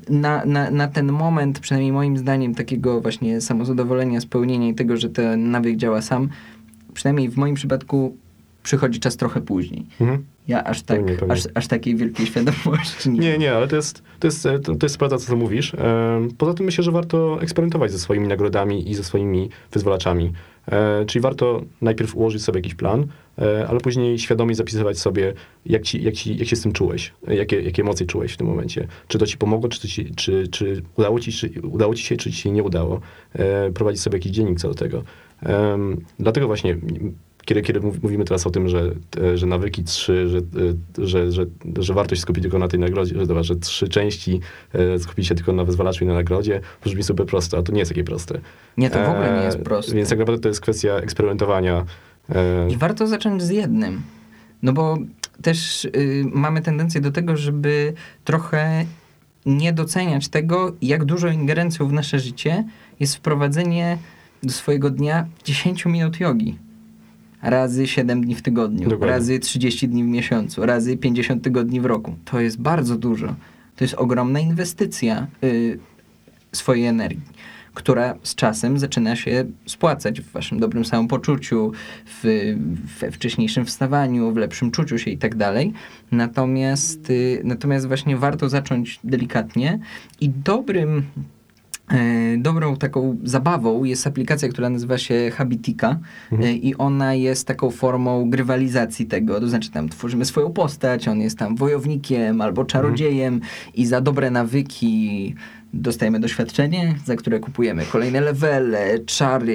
na, na, na ten moment, przynajmniej moim zdaniem, takiego właśnie samozadowolenia, spełnienia i tego, że ten nawyk działa sam, przynajmniej w moim przypadku przychodzi czas trochę później. Mhm. Ja aż, tak, Pewnie, pewnie. aż, aż takiej wielkiej świadomości nie. Nie, nie, ale to jest, to jest, to, to jest prawda, co ty mówisz. Em, Poza tym myślę, że warto eksperymentować ze swoimi nagrodami i ze swoimi wyzwalaczami. E, Czyli warto najpierw ułożyć sobie jakiś plan, e, ale później świadomie zapisywać sobie, jak, ci, jak, ci, jak się z tym czułeś, e, jakie, jakie emocje czułeś w tym momencie. Czy to ci pomogło, czy, to ci, czy, czy, udało, ci, czy udało ci się, czy ci się nie udało. E, Prowadzić sobie jakiś dziennik co do tego. Dlatego właśnie kiedy, kiedy mów- mówimy teraz o tym, że, e, że nawyki trzy, że, e, że, że, że warto się skupić tylko na tej nagrodzie, że, dobra, że trzy części e, skupić się tylko na wyzwalaczu i na nagrodzie, to brzmi super proste, a to nie jest takie proste. Nie, to w ogóle nie jest proste. Więc tak naprawdę to jest kwestia eksperymentowania. I warto zacząć z jednym. No bo też y, mamy tendencję do tego, żeby trochę nie doceniać tego, jak dużą ingerencją w nasze życie jest wprowadzenie do swojego dnia 10 minut jogi. Razy 7 dni w tygodniu, Dokładnie. razy 30 dni w miesiącu, razy 50 tygodni w roku. To jest bardzo dużo. To jest ogromna inwestycja y, swojej energii, która z czasem zaczyna się spłacać w waszym dobrym samopoczuciu, w, we wcześniejszym wstawaniu, w lepszym czuciu się i tak dalej. Natomiast, y, natomiast właśnie warto zacząć delikatnie i dobrym Dobrą taką zabawą jest aplikacja, która nazywa się Habitika Mhm. e, i ona jest taką formą grywalizacji tego, to znaczy tam tworzymy swoją postać, on jest tam wojownikiem albo czarodziejem i za dobre nawyki dostajemy doświadczenie, za które kupujemy kolejne levele, czary,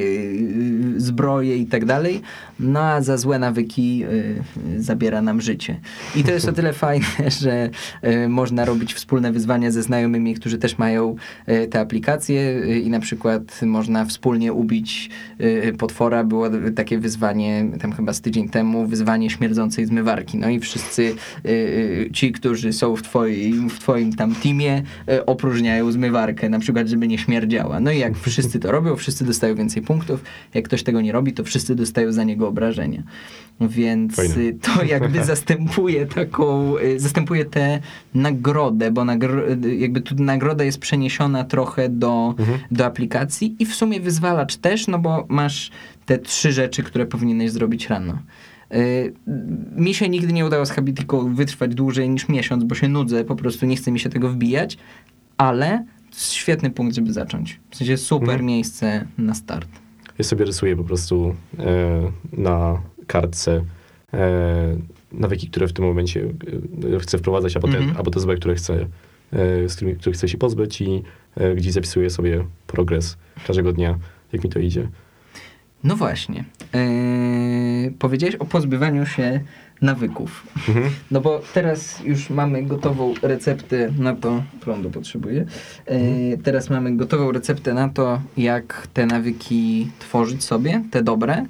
y, zbroje i tak dalej, no a za złe nawyki y, zabiera nam życie. I to jest o tyle fajne, że y, można robić wspólne wyzwania ze znajomymi, którzy też mają y, te aplikacje y, i na przykład można wspólnie ubić y, potwora. Było takie wyzwanie tam chyba z tydzień temu, wyzwanie śmierdzącej zmywarki. No i wszyscy y, y, ci, którzy są w twoim, w twoim tam teamie, y, opróżniają zmywarkę, na przykład, żeby nie śmierdziała. No i jak wszyscy to robią, wszyscy dostają więcej punktów. Jak ktoś tego nie robi, to wszyscy dostają za niego obrażenia. Więc Fajne. y, to jakby zastępuje taką, y, zastępuje tę nagrodę, bo nagro, y, jakby tu nagroda jest przeniesiona trochę do, Mhm. do aplikacji i w sumie wyzwalacz też, no bo masz te trzy rzeczy, które powinieneś zrobić rano. Mi się nigdy nie udało z Habitiką wytrwać dłużej niż miesiąc, bo się nudzę, po prostu nie chce mi się tego wbijać, ale to jest świetny punkt, żeby zacząć. W sensie super Mhm. miejsce na start. Ja sobie rysuję po prostu e, na kartce e, nawyki, które w tym momencie e, chcę wprowadzać, albo te, Mhm. albo te złe, które chcę, z którymi, których chcę się pozbyć i gdzieś zapisuję sobie progres każdego dnia, jak mi to idzie. No właśnie. Yy, powiedziałeś o pozbywaniu się nawyków. Mhm. No bo teraz już mamy gotową receptę na to, prądu potrzebuję, Yy, teraz mamy gotową receptę na to, jak te nawyki tworzyć sobie, te dobre.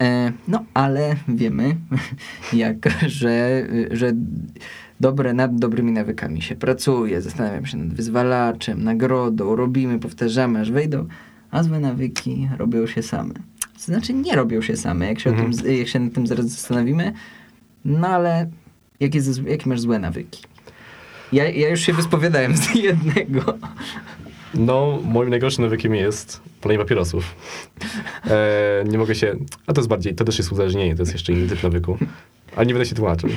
Yy, no ale wiemy, jak, że, że dobre nad dobrymi nawykami się pracuje, zastanawiam się nad wyzwalaczem, nagrodą, robimy, powtarzamy, aż wejdą, a złe nawyki robią się same. To znaczy nie robią się same, jak się, o Mhm. tym, jak się nad tym zaraz zastanowimy, no ale jakie, masz złe nawyki? Ja, ja już się wyspowiadałem z jednego. No, moim najgorszym nawykiem jest palenie papierosów. E, nie mogę się... A to jest bardziej... To też jest uzależnienie, to jest jeszcze inny typ nawyku. Ale nie będę się tłumaczył.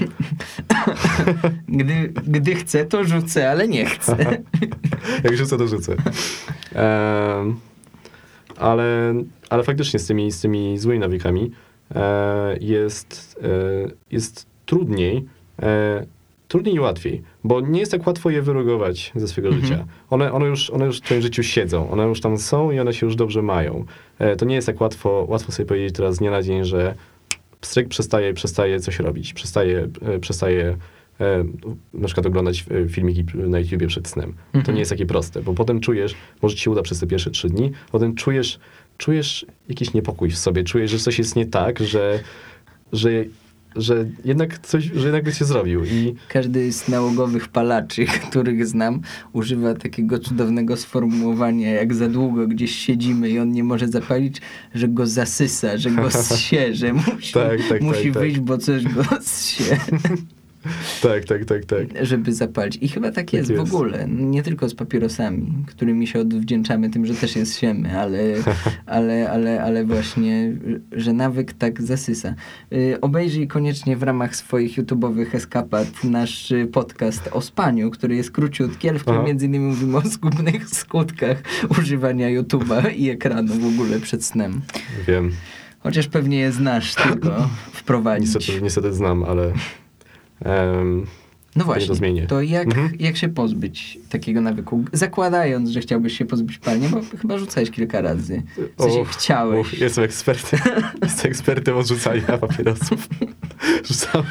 Gdy, gdy chcę, to rzucę, ale nie chcę. Jak rzucę, to rzucę. Em, ale, ale faktycznie z tymi, z tymi złymi nawykami e, jest, e, jest trudniej, e, trudniej i łatwiej, bo nie jest tak łatwo je wyrugować ze swojego Mhm. życia. One, one, już, one już w twoim życiu siedzą, one już tam są i one się już dobrze mają. E, to nie jest tak łatwo, łatwo sobie powiedzieć teraz z dnia na dzień, że pstryk przestaje, przestaje coś robić, przestaje, e, przestaje e, na przykład oglądać e, filmiki na YouTubie przed snem. To Mhm. nie jest takie proste, bo potem czujesz, może ci się uda przez te pierwsze trzy dni, potem czujesz, czujesz jakiś niepokój w sobie, czujesz, że coś jest nie tak, że, że, że jednak coś, że jednak byś się zrobił i Każdy z nałogowych palaczy, których znam, używa takiego cudownego sformułowania, jak za długo gdzieś siedzimy i on nie może zapalić, że go zasysa, że go zsie, że musi, Tak, tak, musi tak, tak. wyjść, bo coś go zsie. Tak, tak, tak, tak. żeby zapalić. I chyba tak jest, jest. w ogóle. Nie tylko z papierosami, którymi się odwdzięczamy tym, że też jest siemy, ale, ale, ale, ale właśnie, że nawyk tak zasysa. Y, Obejrzyj koniecznie w ramach swoich YouTube'owych eskapat nasz y, podcast o spaniu, który jest króciutki, ale w którym Aha. między innymi mówimy o zgubnych skutkach używania YouTube'a i ekranu w ogóle przed snem. Wiem. Chociaż pewnie je znasz, tylko wprowadzić. Niestety, niestety znam, ale... em, No to właśnie, zmienię. to jak, Mhm. jak się pozbyć takiego nawyku? Zakładając, że chciałbyś się pozbyć palenia, bo chyba rzucałeś kilka razy. W sensie Och, chciałeś. och, jestem ekspertem. Jestem ekspertem od rzucania papierosów. Rzucałem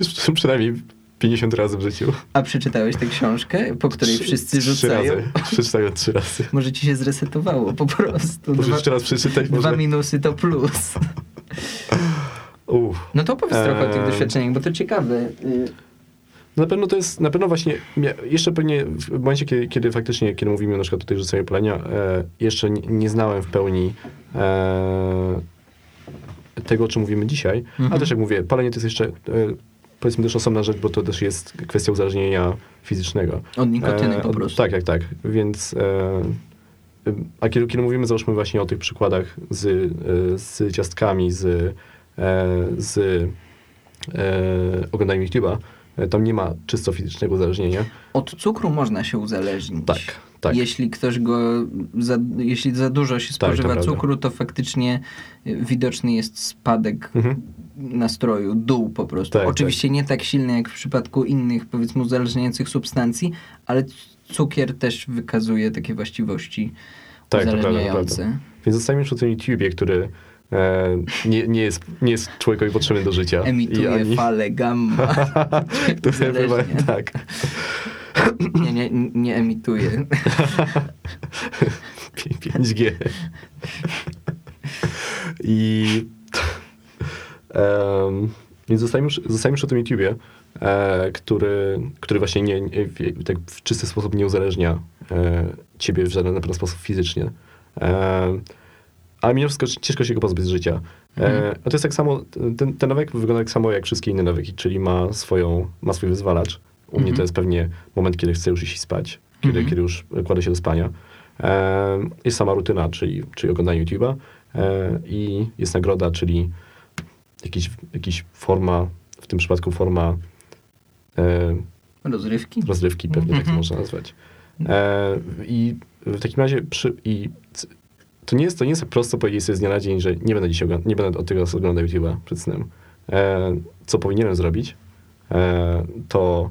już przynajmniej 50 razy w życiu. A przeczytałeś tę książkę, po której Trzy- wszyscy trzy rzucają? Razy. Przeczytałem trzy razy. Może ci się zresetowało po prostu. Może Dwa, jeszcze raz przeczytać? dwa Może... minusy to plus. Uff. No to opowiedz trochę o tych doświadczeniach, bo to ciekawe. Y, Na pewno to jest, na pewno właśnie, jeszcze pewnie w momencie, kiedy, kiedy faktycznie, kiedy mówimy na przykład o rzucaniu palenia, e, jeszcze nie, nie znałem w pełni e, tego, o czym mówimy dzisiaj, Mhm. ale też jak mówię, palenie to jest jeszcze, e, powiedzmy też osobna rzecz, bo to też jest kwestia uzależnienia fizycznego. Od nikotyny E, po prostu. Tak, tak, tak. Więc, e, a kiedy, kiedy mówimy, załóżmy właśnie o tych przykładach z, e, z ciastkami, z, z e, oglądaniem YouTube'a, e, tam nie ma czysto fizycznego uzależnienia. Od cukru można się uzależnić. Tak, tak. Jeśli ktoś go, za, jeśli za dużo się to spożywa prawda. cukru, to faktycznie widoczny jest spadek Mhm. nastroju, dół po prostu. Tak, Oczywiście nie tak silny jak w przypadku innych, powiedzmy, uzależniających substancji, ale cukier też wykazuje takie właściwości Tak, to prawda, to uzależniające. prawda. Więc zostajemy przy tym YouTubie, który e, nie, nie, jest, nie jest człowiekowi potrzebny do życia. Emituje ani- fale gamma. Chyba, tak. nie, nie, nie emituje. 5G. I em, więc zostajemy, przy- zostajemy przy tym YouTubie, e, który, który właśnie nie, nie, w- tak w czysty sposób nie uzależnia e, ciebie w żaden na pewno sposób fizycznie. E, ale mimo wszystko ciężko się go pozbyć z życia. E, Mhm. a to jest tak samo, ten, ten nawyk wygląda tak samo jak wszystkie inne nawyki, czyli ma, swoją, ma swój wyzwalacz. U mnie Mhm. to jest pewnie moment, kiedy chcę już iść spać, kiedy, Mhm. kiedy już kładę się do spania. E, jest sama rutyna, czyli, czyli oglądanie YouTube'a e, i jest nagroda, czyli jakiś, jakiś forma, w tym przypadku forma e, Rozrywki? rozrywki, pewnie tak to Mhm. można nazwać. E, I w takim razie przy, i to nie jest to nie jest prosto powiedzieć sobie z dnia na dzień, że nie będę dzisiaj nie będę od tego oglądał YouTube'a przed snem. E, co powinienem zrobić, e, to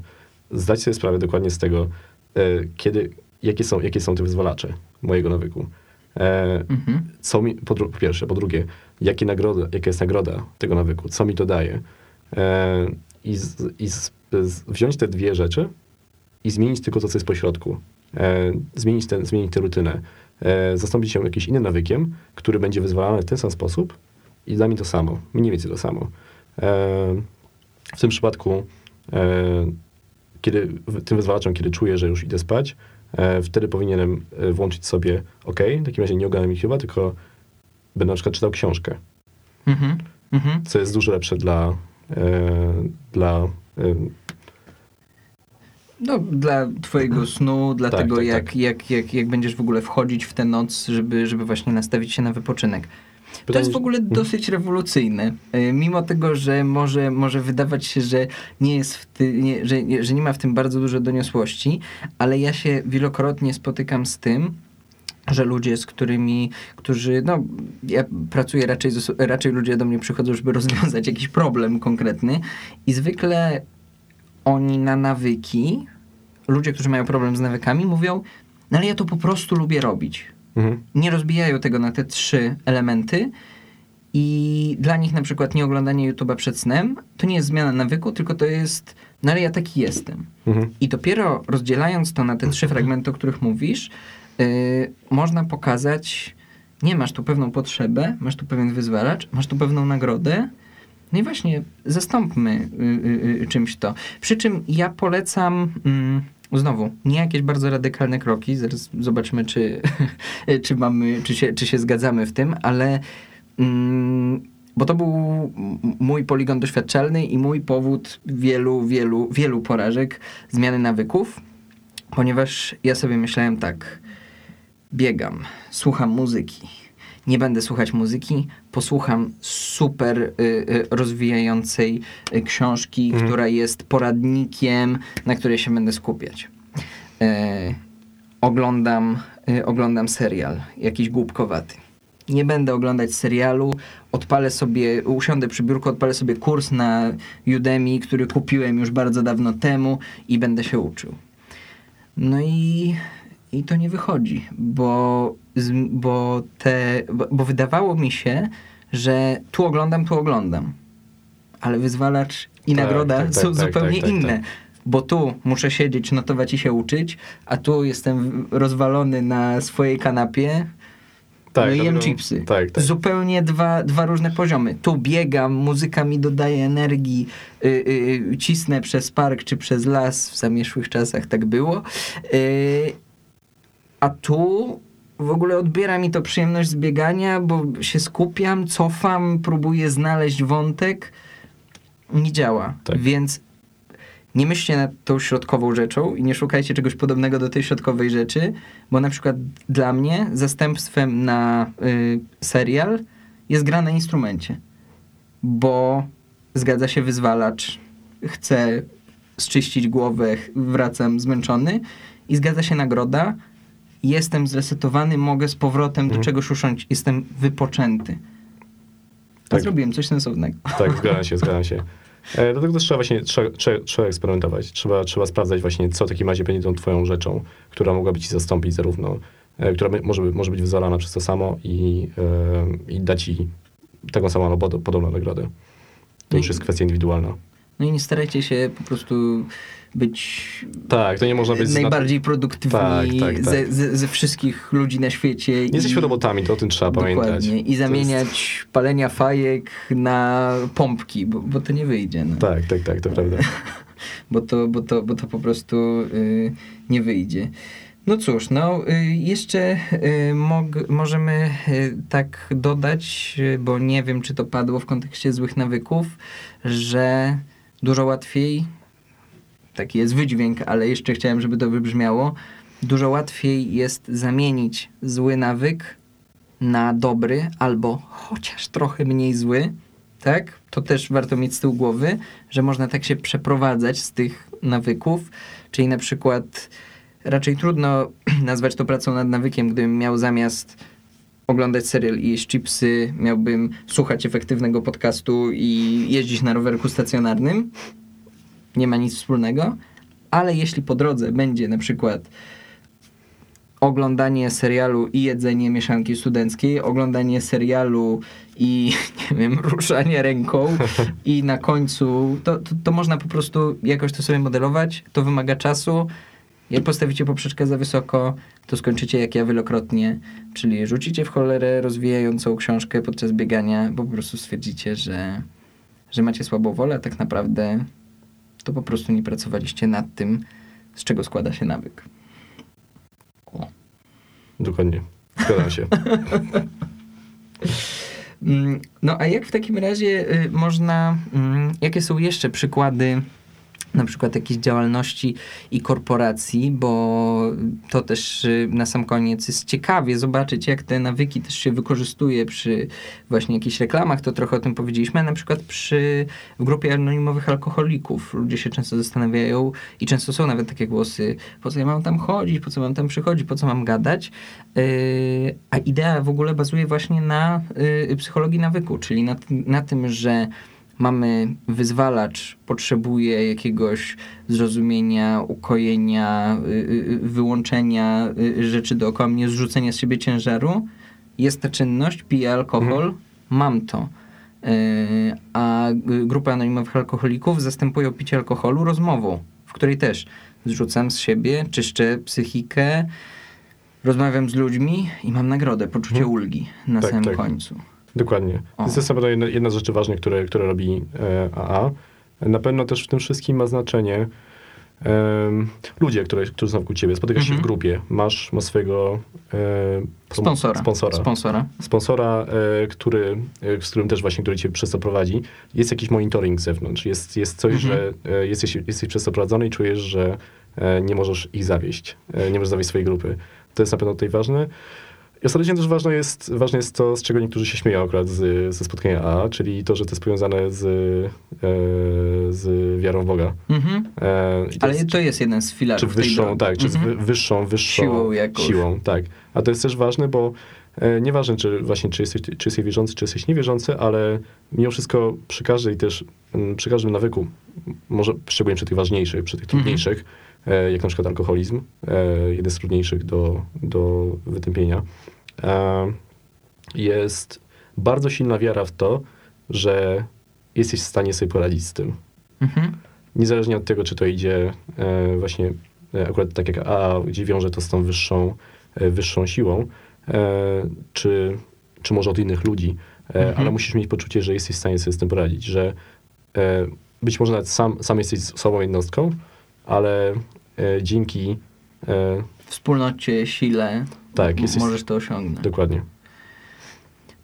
zdać sobie sprawę dokładnie z tego, e, kiedy, jakie są, jakie są te wyzwalacze mojego nawyku. E, Mhm. co mi, po, po pierwsze, po drugie, jakie jaka jest nagroda tego nawyku, co mi to daje. E, I, z, i z, z, wziąć te dwie rzeczy i zmienić tylko to, co jest po środku. E, zmienić, ten, zmienić tę rutynę. E, zastąpić ją jakimś innym nawykiem, który będzie wyzwalany w ten sam sposób i da mi to samo. Mniej więcej to samo. E, w tym przypadku, e, kiedy tym wyzwalaczem, kiedy czuję, że już idę spać, wtedy powinienem włączyć sobie, ok, w takim razie nie oglądam YouTube'a, tylko będę na przykład czytał książkę, Mhm. Mhm. co jest dużo lepsze dla, dla No, dla twojego snu, dla Tak, tego, tak, jak, tak. Jak, jak, jak będziesz w ogóle wchodzić w tę noc, żeby, żeby właśnie nastawić się na wypoczynek. To jest w ogóle dosyć rewolucyjne. Y, Mimo tego, że może, może wydawać się, że nie, jest w ty, nie, że, że nie ma w tym bardzo dużo doniosłości, ale ja się wielokrotnie spotykam z tym, że ludzie, z którymi, którzy, no, ja pracuję raczej, raczej ludzie do mnie przychodzą, żeby rozwiązać jakiś problem konkretny i zwykle oni na nawyki, ludzie, którzy mają problem z nawykami, mówią, no ale ja to po prostu lubię robić Mhm. nie rozbijają tego na te trzy elementy i dla nich na przykład nie oglądanie YouTube'a przed snem to nie jest zmiana nawyku, tylko to jest, no ale ja taki jestem. Mhm. I dopiero rozdzielając to na te trzy fragmenty, o których mówisz, yy, można pokazać, nie masz tu pewną potrzebę, masz tu pewien wyzwalacz, masz tu pewną nagrodę. No i właśnie, zastąpmy y, y, y, czymś to. Przy czym ja polecam, mm, znowu, nie jakieś bardzo radykalne kroki, zaraz zobaczmy, czy, czy mamy, czy się, czy się zgadzamy w tym, ale mm, bo to był mój poligon doświadczalny i mój powód wielu, wielu, wielu porażek, zmiany nawyków, ponieważ ja sobie myślałem tak, biegam, słucham muzyki, nie będę słuchać muzyki, posłucham super y, y, rozwijającej y, książki, Mhm. która jest poradnikiem, na której się będę skupiać. E, oglądam, y, oglądam serial, jakiś głupkowaty. Nie będę oglądać serialu, odpalę sobie, usiądę przy biurku, odpalę sobie kurs na Udemy, który kupiłem już bardzo dawno temu i będę się uczył. No i, i to nie wychodzi, bo, bo, te, bo, bo wydawało mi się, że tu oglądam, tu oglądam. Ale wyzwalacz i Tak, nagroda tak, tak, są tak, zupełnie tak, tak, inne. Bo tu muszę siedzieć, notować i się uczyć, a tu jestem rozwalony na swojej kanapie, Tak, no i jem chipsy. Zupełnie dwa, dwa różne poziomy. Tu biegam, muzyka mi dodaje energii, y, y, cisnę przez park czy przez las, w zamieszłych czasach tak było. Y, a tu w ogóle odbiera mi to przyjemność z biegania, bo się skupiam, cofam, próbuję znaleźć wątek. Nie działa. Tak. Więc nie myślcie nad tą środkową rzeczą i nie szukajcie czegoś podobnego do tej środkowej rzeczy, bo na przykład dla mnie zastępstwem na y, serial jest gra na instrumencie. Bo zgadza się wyzwalacz, chcę zczyścić głowę, wracam zmęczony i zgadza się nagroda, jestem zresetowany, mogę z powrotem do Mhm. czegoś usiąść, jestem wypoczęty. A Tak. zrobiłem coś sensownego. Tak, zgadzam się, zgadzam się. E, dlatego też trzeba właśnie trzeba, trzeba, trzeba eksperymentować. Trzeba, trzeba sprawdzać właśnie, co w takim razie będzie tą twoją rzeczą, która mogłaby ci zastąpić zarówno, e, która by- może, może być wyzwalana przez to samo i, e, i dać ci taką samą albo pod- podobną nagrodę. To już I- jest kwestia indywidualna. No i nie starajcie się po prostu być Tak, to nie można być... najbardziej produktywni Tak, tak, tak. Ze, ze, ze wszystkich ludzi na świecie. Nie jesteśmy robotami, to o tym trzeba pamiętać. Dokładnie. I To jest- zamieniać palenia fajek na pompki, bo, bo to nie wyjdzie. No. Tak, tak, tak, to prawda. Bo, to, bo, to, bo to po prostu y, nie wyjdzie. No cóż, no y, jeszcze y, mog, możemy y, tak dodać, bo nie wiem, czy to padło w kontekście złych nawyków, że dużo łatwiej, taki jest wydźwięk, ale jeszcze chciałem, żeby to wybrzmiało, dużo łatwiej jest zamienić zły nawyk na dobry albo chociaż trochę mniej zły, tak? To też warto mieć z tyłu głowy, że można tak się przeprowadzać z tych nawyków, czyli na przykład raczej trudno nazwać to pracą nad nawykiem, gdybym miał zamiast oglądać serial i jeść chipsy, miałbym słuchać efektywnego podcastu i jeździć na rowerku stacjonarnym. Nie ma nic wspólnego, ale jeśli po drodze będzie na przykład oglądanie serialu i jedzenie mieszanki studenckiej, oglądanie serialu i nie wiem, ruszanie ręką i na końcu to, to, to można po prostu jakoś to sobie modelować, to wymaga czasu. Jak postawicie poprzeczkę za wysoko, to skończycie jak ja wielokrotnie, czyli rzucicie w cholerę rozwijającą książkę podczas biegania, bo po prostu stwierdzicie, że, że macie słabą wolę, a tak naprawdę to po prostu nie pracowaliście nad tym, z czego składa się nawyk. O. Dokładnie. Zgadzam się. Mm, No a jak w takim razie y, można, mm, jakie są jeszcze przykłady na przykład jakiejś działalności i korporacji, bo to też y, na sam koniec jest ciekawie zobaczyć, jak te nawyki też się wykorzystuje przy właśnie jakichś reklamach, to trochę o tym powiedzieliśmy, na przykład przy, w grupie anonimowych alkoholików. Ludzie się często zastanawiają i często są nawet takie głosy, po co ja mam tam chodzić, po co mam tam przychodzić, po co mam gadać, Yy, a idea w ogóle bazuje właśnie na yy, psychologii nawyku, czyli na, na tym, że mamy wyzwalacz, potrzebuje jakiegoś zrozumienia, ukojenia, y, y, wyłączenia y, rzeczy dookoła mnie, zrzucenia z siebie ciężaru. Jest ta czynność, piję alkohol, mam to. A grupa anonimowych alkoholików zastępują picie alkoholu rozmową, w której też zrzucam z siebie, czyszczę psychikę, rozmawiam z ludźmi i mam nagrodę, poczucie Mhm. ulgi na Tak, samym tak. końcu. Dokładnie. To jest na pewno jedna, jedna z rzeczy ważnych, które, które robi e, AA. Na pewno też w tym wszystkim ma znaczenie em, ludzie, które, którzy są wokół ciebie, spotykasz się w Mhm. grupie, masz, masz swojego e, Sponsora. sponsora, Sponsora. sponsora e, który, e, z którym też właśnie, który cię przez to prowadzi. Jest jakiś monitoring z zewnątrz, jest, jest coś, Mhm. że e, jesteś, jesteś przez to prowadzony i czujesz, że e, nie możesz ich zawieść, e, nie możesz zawieść swojej grupy. To jest na pewno tutaj ważne. I ostatecznie też ważne jest, ważne jest to, z czego niektórzy się śmieją akurat z, ze spotkania A, czyli to, że to jest powiązane z, e, z wiarą w Boga. Mhm. E, to Ale jest- to jest jeden z filarów czy wyższą, tak, czy z Mhm. wy, wyższą, wyższą Siłą siłą, tak. A to jest też ważne, bo e, nieważne, czy właśnie, czy jesteś, czy jesteś wierzący, czy jesteś niewierzący, ale mimo wszystko przy każdej też, przy każdym nawyku, może szczególnie przy tych ważniejszych, przy tych Mhm. trudniejszych, e, jak na przykład alkoholizm, e, jeden z trudniejszych do, do wytępienia, e, jest bardzo silna wiara w to, że jesteś w stanie sobie poradzić z tym Mhm. niezależnie od tego, czy to idzie e, właśnie e, akurat tak jak A, gdzie wiąże to z tą wyższą, e, wyższą siłą, e, czy, czy może od innych ludzi, e, Mhm. ale musisz mieć poczucie, że jesteś w stanie sobie z tym poradzić, że e, być może nawet sam, sam jesteś sobą jednostką, ale e, dzięki e, Wspólnocie, sile Tak, jesteś- możesz to osiągnąć. dokładnie.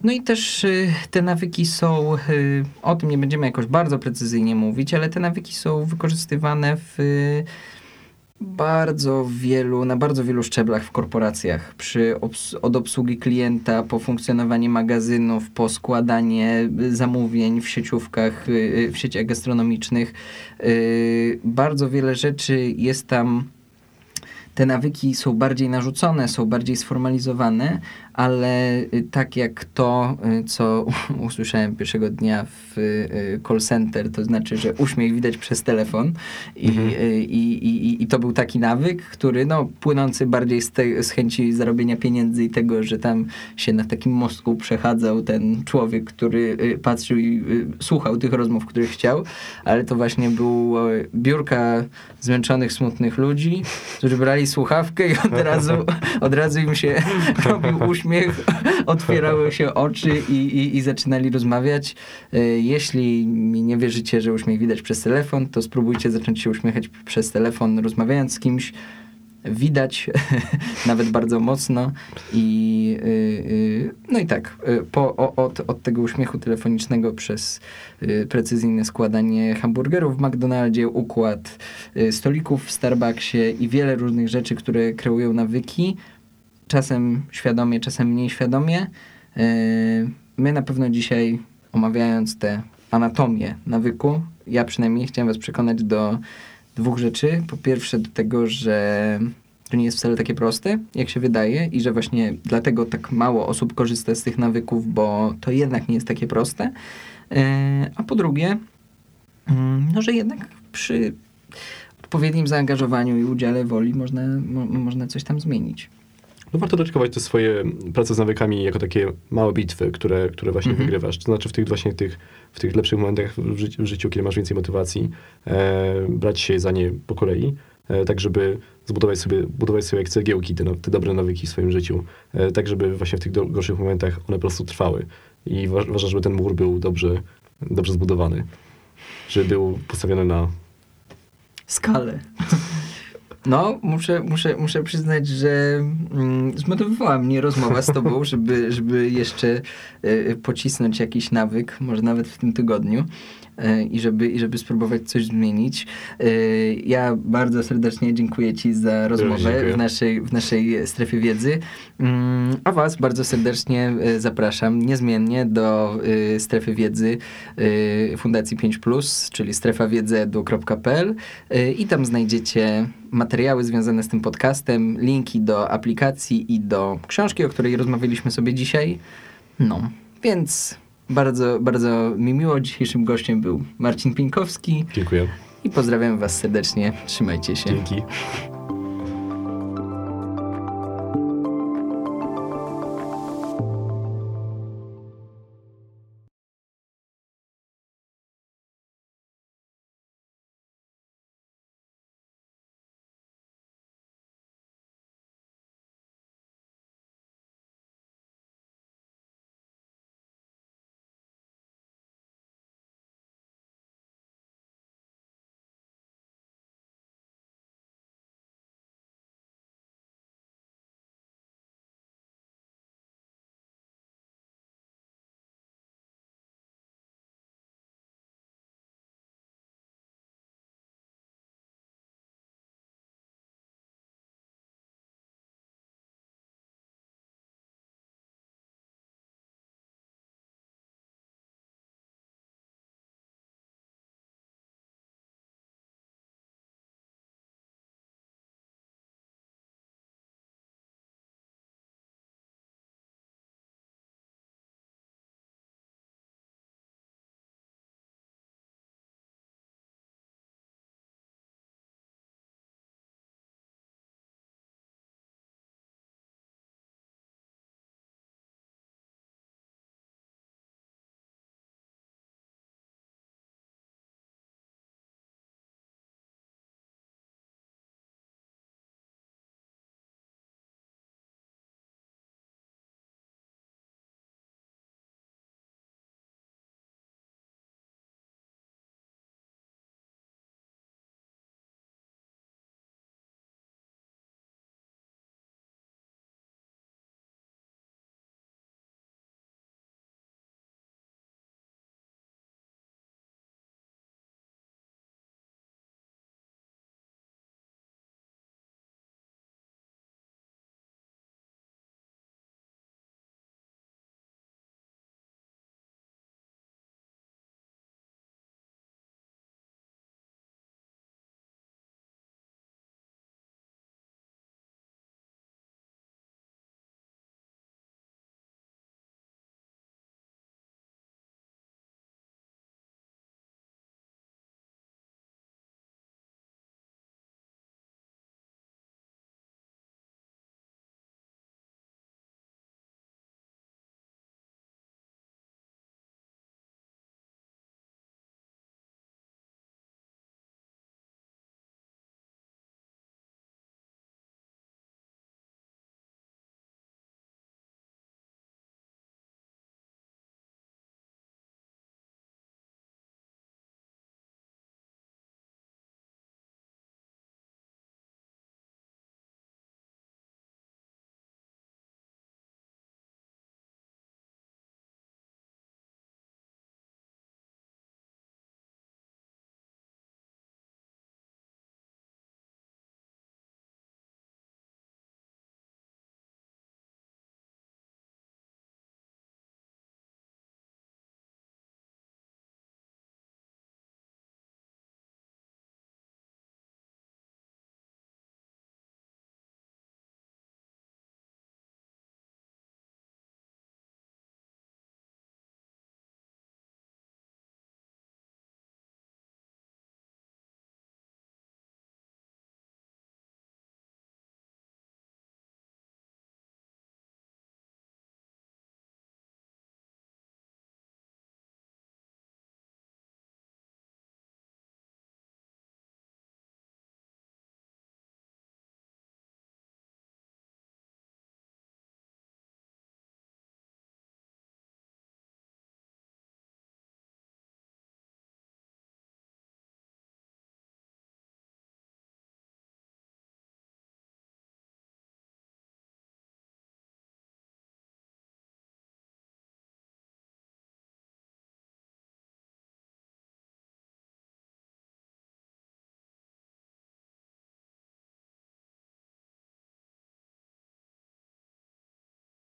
No i też y, te nawyki są, y, o tym nie będziemy jakoś bardzo precyzyjnie mówić, ale te nawyki są wykorzystywane w y, bardzo wielu, na bardzo wielu szczeblach w korporacjach. Przy obs- od obsługi klienta, po funkcjonowanie magazynów, po składanie y, zamówień w sieciówkach, y, y, w sieciach gastronomicznych. Bardzo wiele rzeczy jest tam te nawyki są bardziej narzucone, są bardziej sformalizowane, ale y, tak jak to, y, co usłyszałem pierwszego dnia w y, call center, to znaczy, że uśmiech widać przez telefon i, Mhm. i, i, i to był taki nawyk, który no, płynący bardziej z, te, z chęci zarobienia pieniędzy i tego, że tam się na takim mostku przechadzał ten człowiek, który patrzył i słuchał tych rozmów, których chciał, ale to właśnie był y, biurka zmęczonych, smutnych ludzi, którzy brali słuchawkę i od razu, od razu im się robił uśmiech, otwierały się oczy i, i, i zaczynali rozmawiać. Y, Jeśli mi nie wierzycie, że uśmiech widać przez telefon, to spróbujcie zacząć się uśmiechać przez telefon, rozmawiając z kimś. Widać nawet bardzo mocno i y, y, no i tak, y, po, od, od tego uśmiechu telefonicznego przez precyzyjne składanie hamburgerów w McDonaldzie, układ stolików w Starbucksie i wiele różnych rzeczy, które kreują nawyki, czasem świadomie, czasem mniej świadomie. My na pewno dzisiaj, omawiając tę anatomię nawyku, ja przynajmniej chciałem was przekonać do dwóch rzeczy. Po pierwsze do tego, że to nie jest wcale takie proste, jak się wydaje i że właśnie dlatego tak mało osób korzysta z tych nawyków, bo to jednak nie jest takie proste. Yy, A po drugie, mm, no, że jednak przy odpowiednim zaangażowaniu i udziale woli można, mo, można coś tam zmienić. No warto traktować te swoje prace z nawykami jako takie małe bitwy, które, które właśnie Mhm. wygrywasz. To znaczy w tych właśnie tych, w tych lepszych momentach w życiu, w życiu kiedy masz więcej motywacji, e, brać się za nie po kolei, e, tak żeby zbudować sobie, budować sobie jak cegiełki te, no- te dobre nawyki w swoim życiu, e, tak żeby właśnie w tych do, gorszych momentach one po prostu trwały. I wa- ważne, żeby ten mur był dobrze, dobrze zbudowany. Żeby był postawiony na Skalę. No, muszę, muszę, muszę przyznać, że mm, zmotywowała mnie rozmowa z tobą, żeby, żeby jeszcze y, pocisnąć jakiś nawyk, może nawet w tym tygodniu. Y, I żeby, I żeby spróbować coś zmienić. Y, Ja bardzo serdecznie dziękuję Ci za rozmowę dziękuję. w naszej, w naszej strefie wiedzy. Mm, A Was bardzo serdecznie y, zapraszam niezmiennie do strefy wiedzy Fundacji 5, czyli y, i tam znajdziecie materiały związane z tym podcastem, linki do aplikacji i do książki, o której rozmawialiśmy sobie dzisiaj. No, więc bardzo, bardzo mi miło. Dzisiejszym gościem był Marcin Pińkowski Dziękuję. i pozdrawiam Was serdecznie. Trzymajcie się. Dzięki.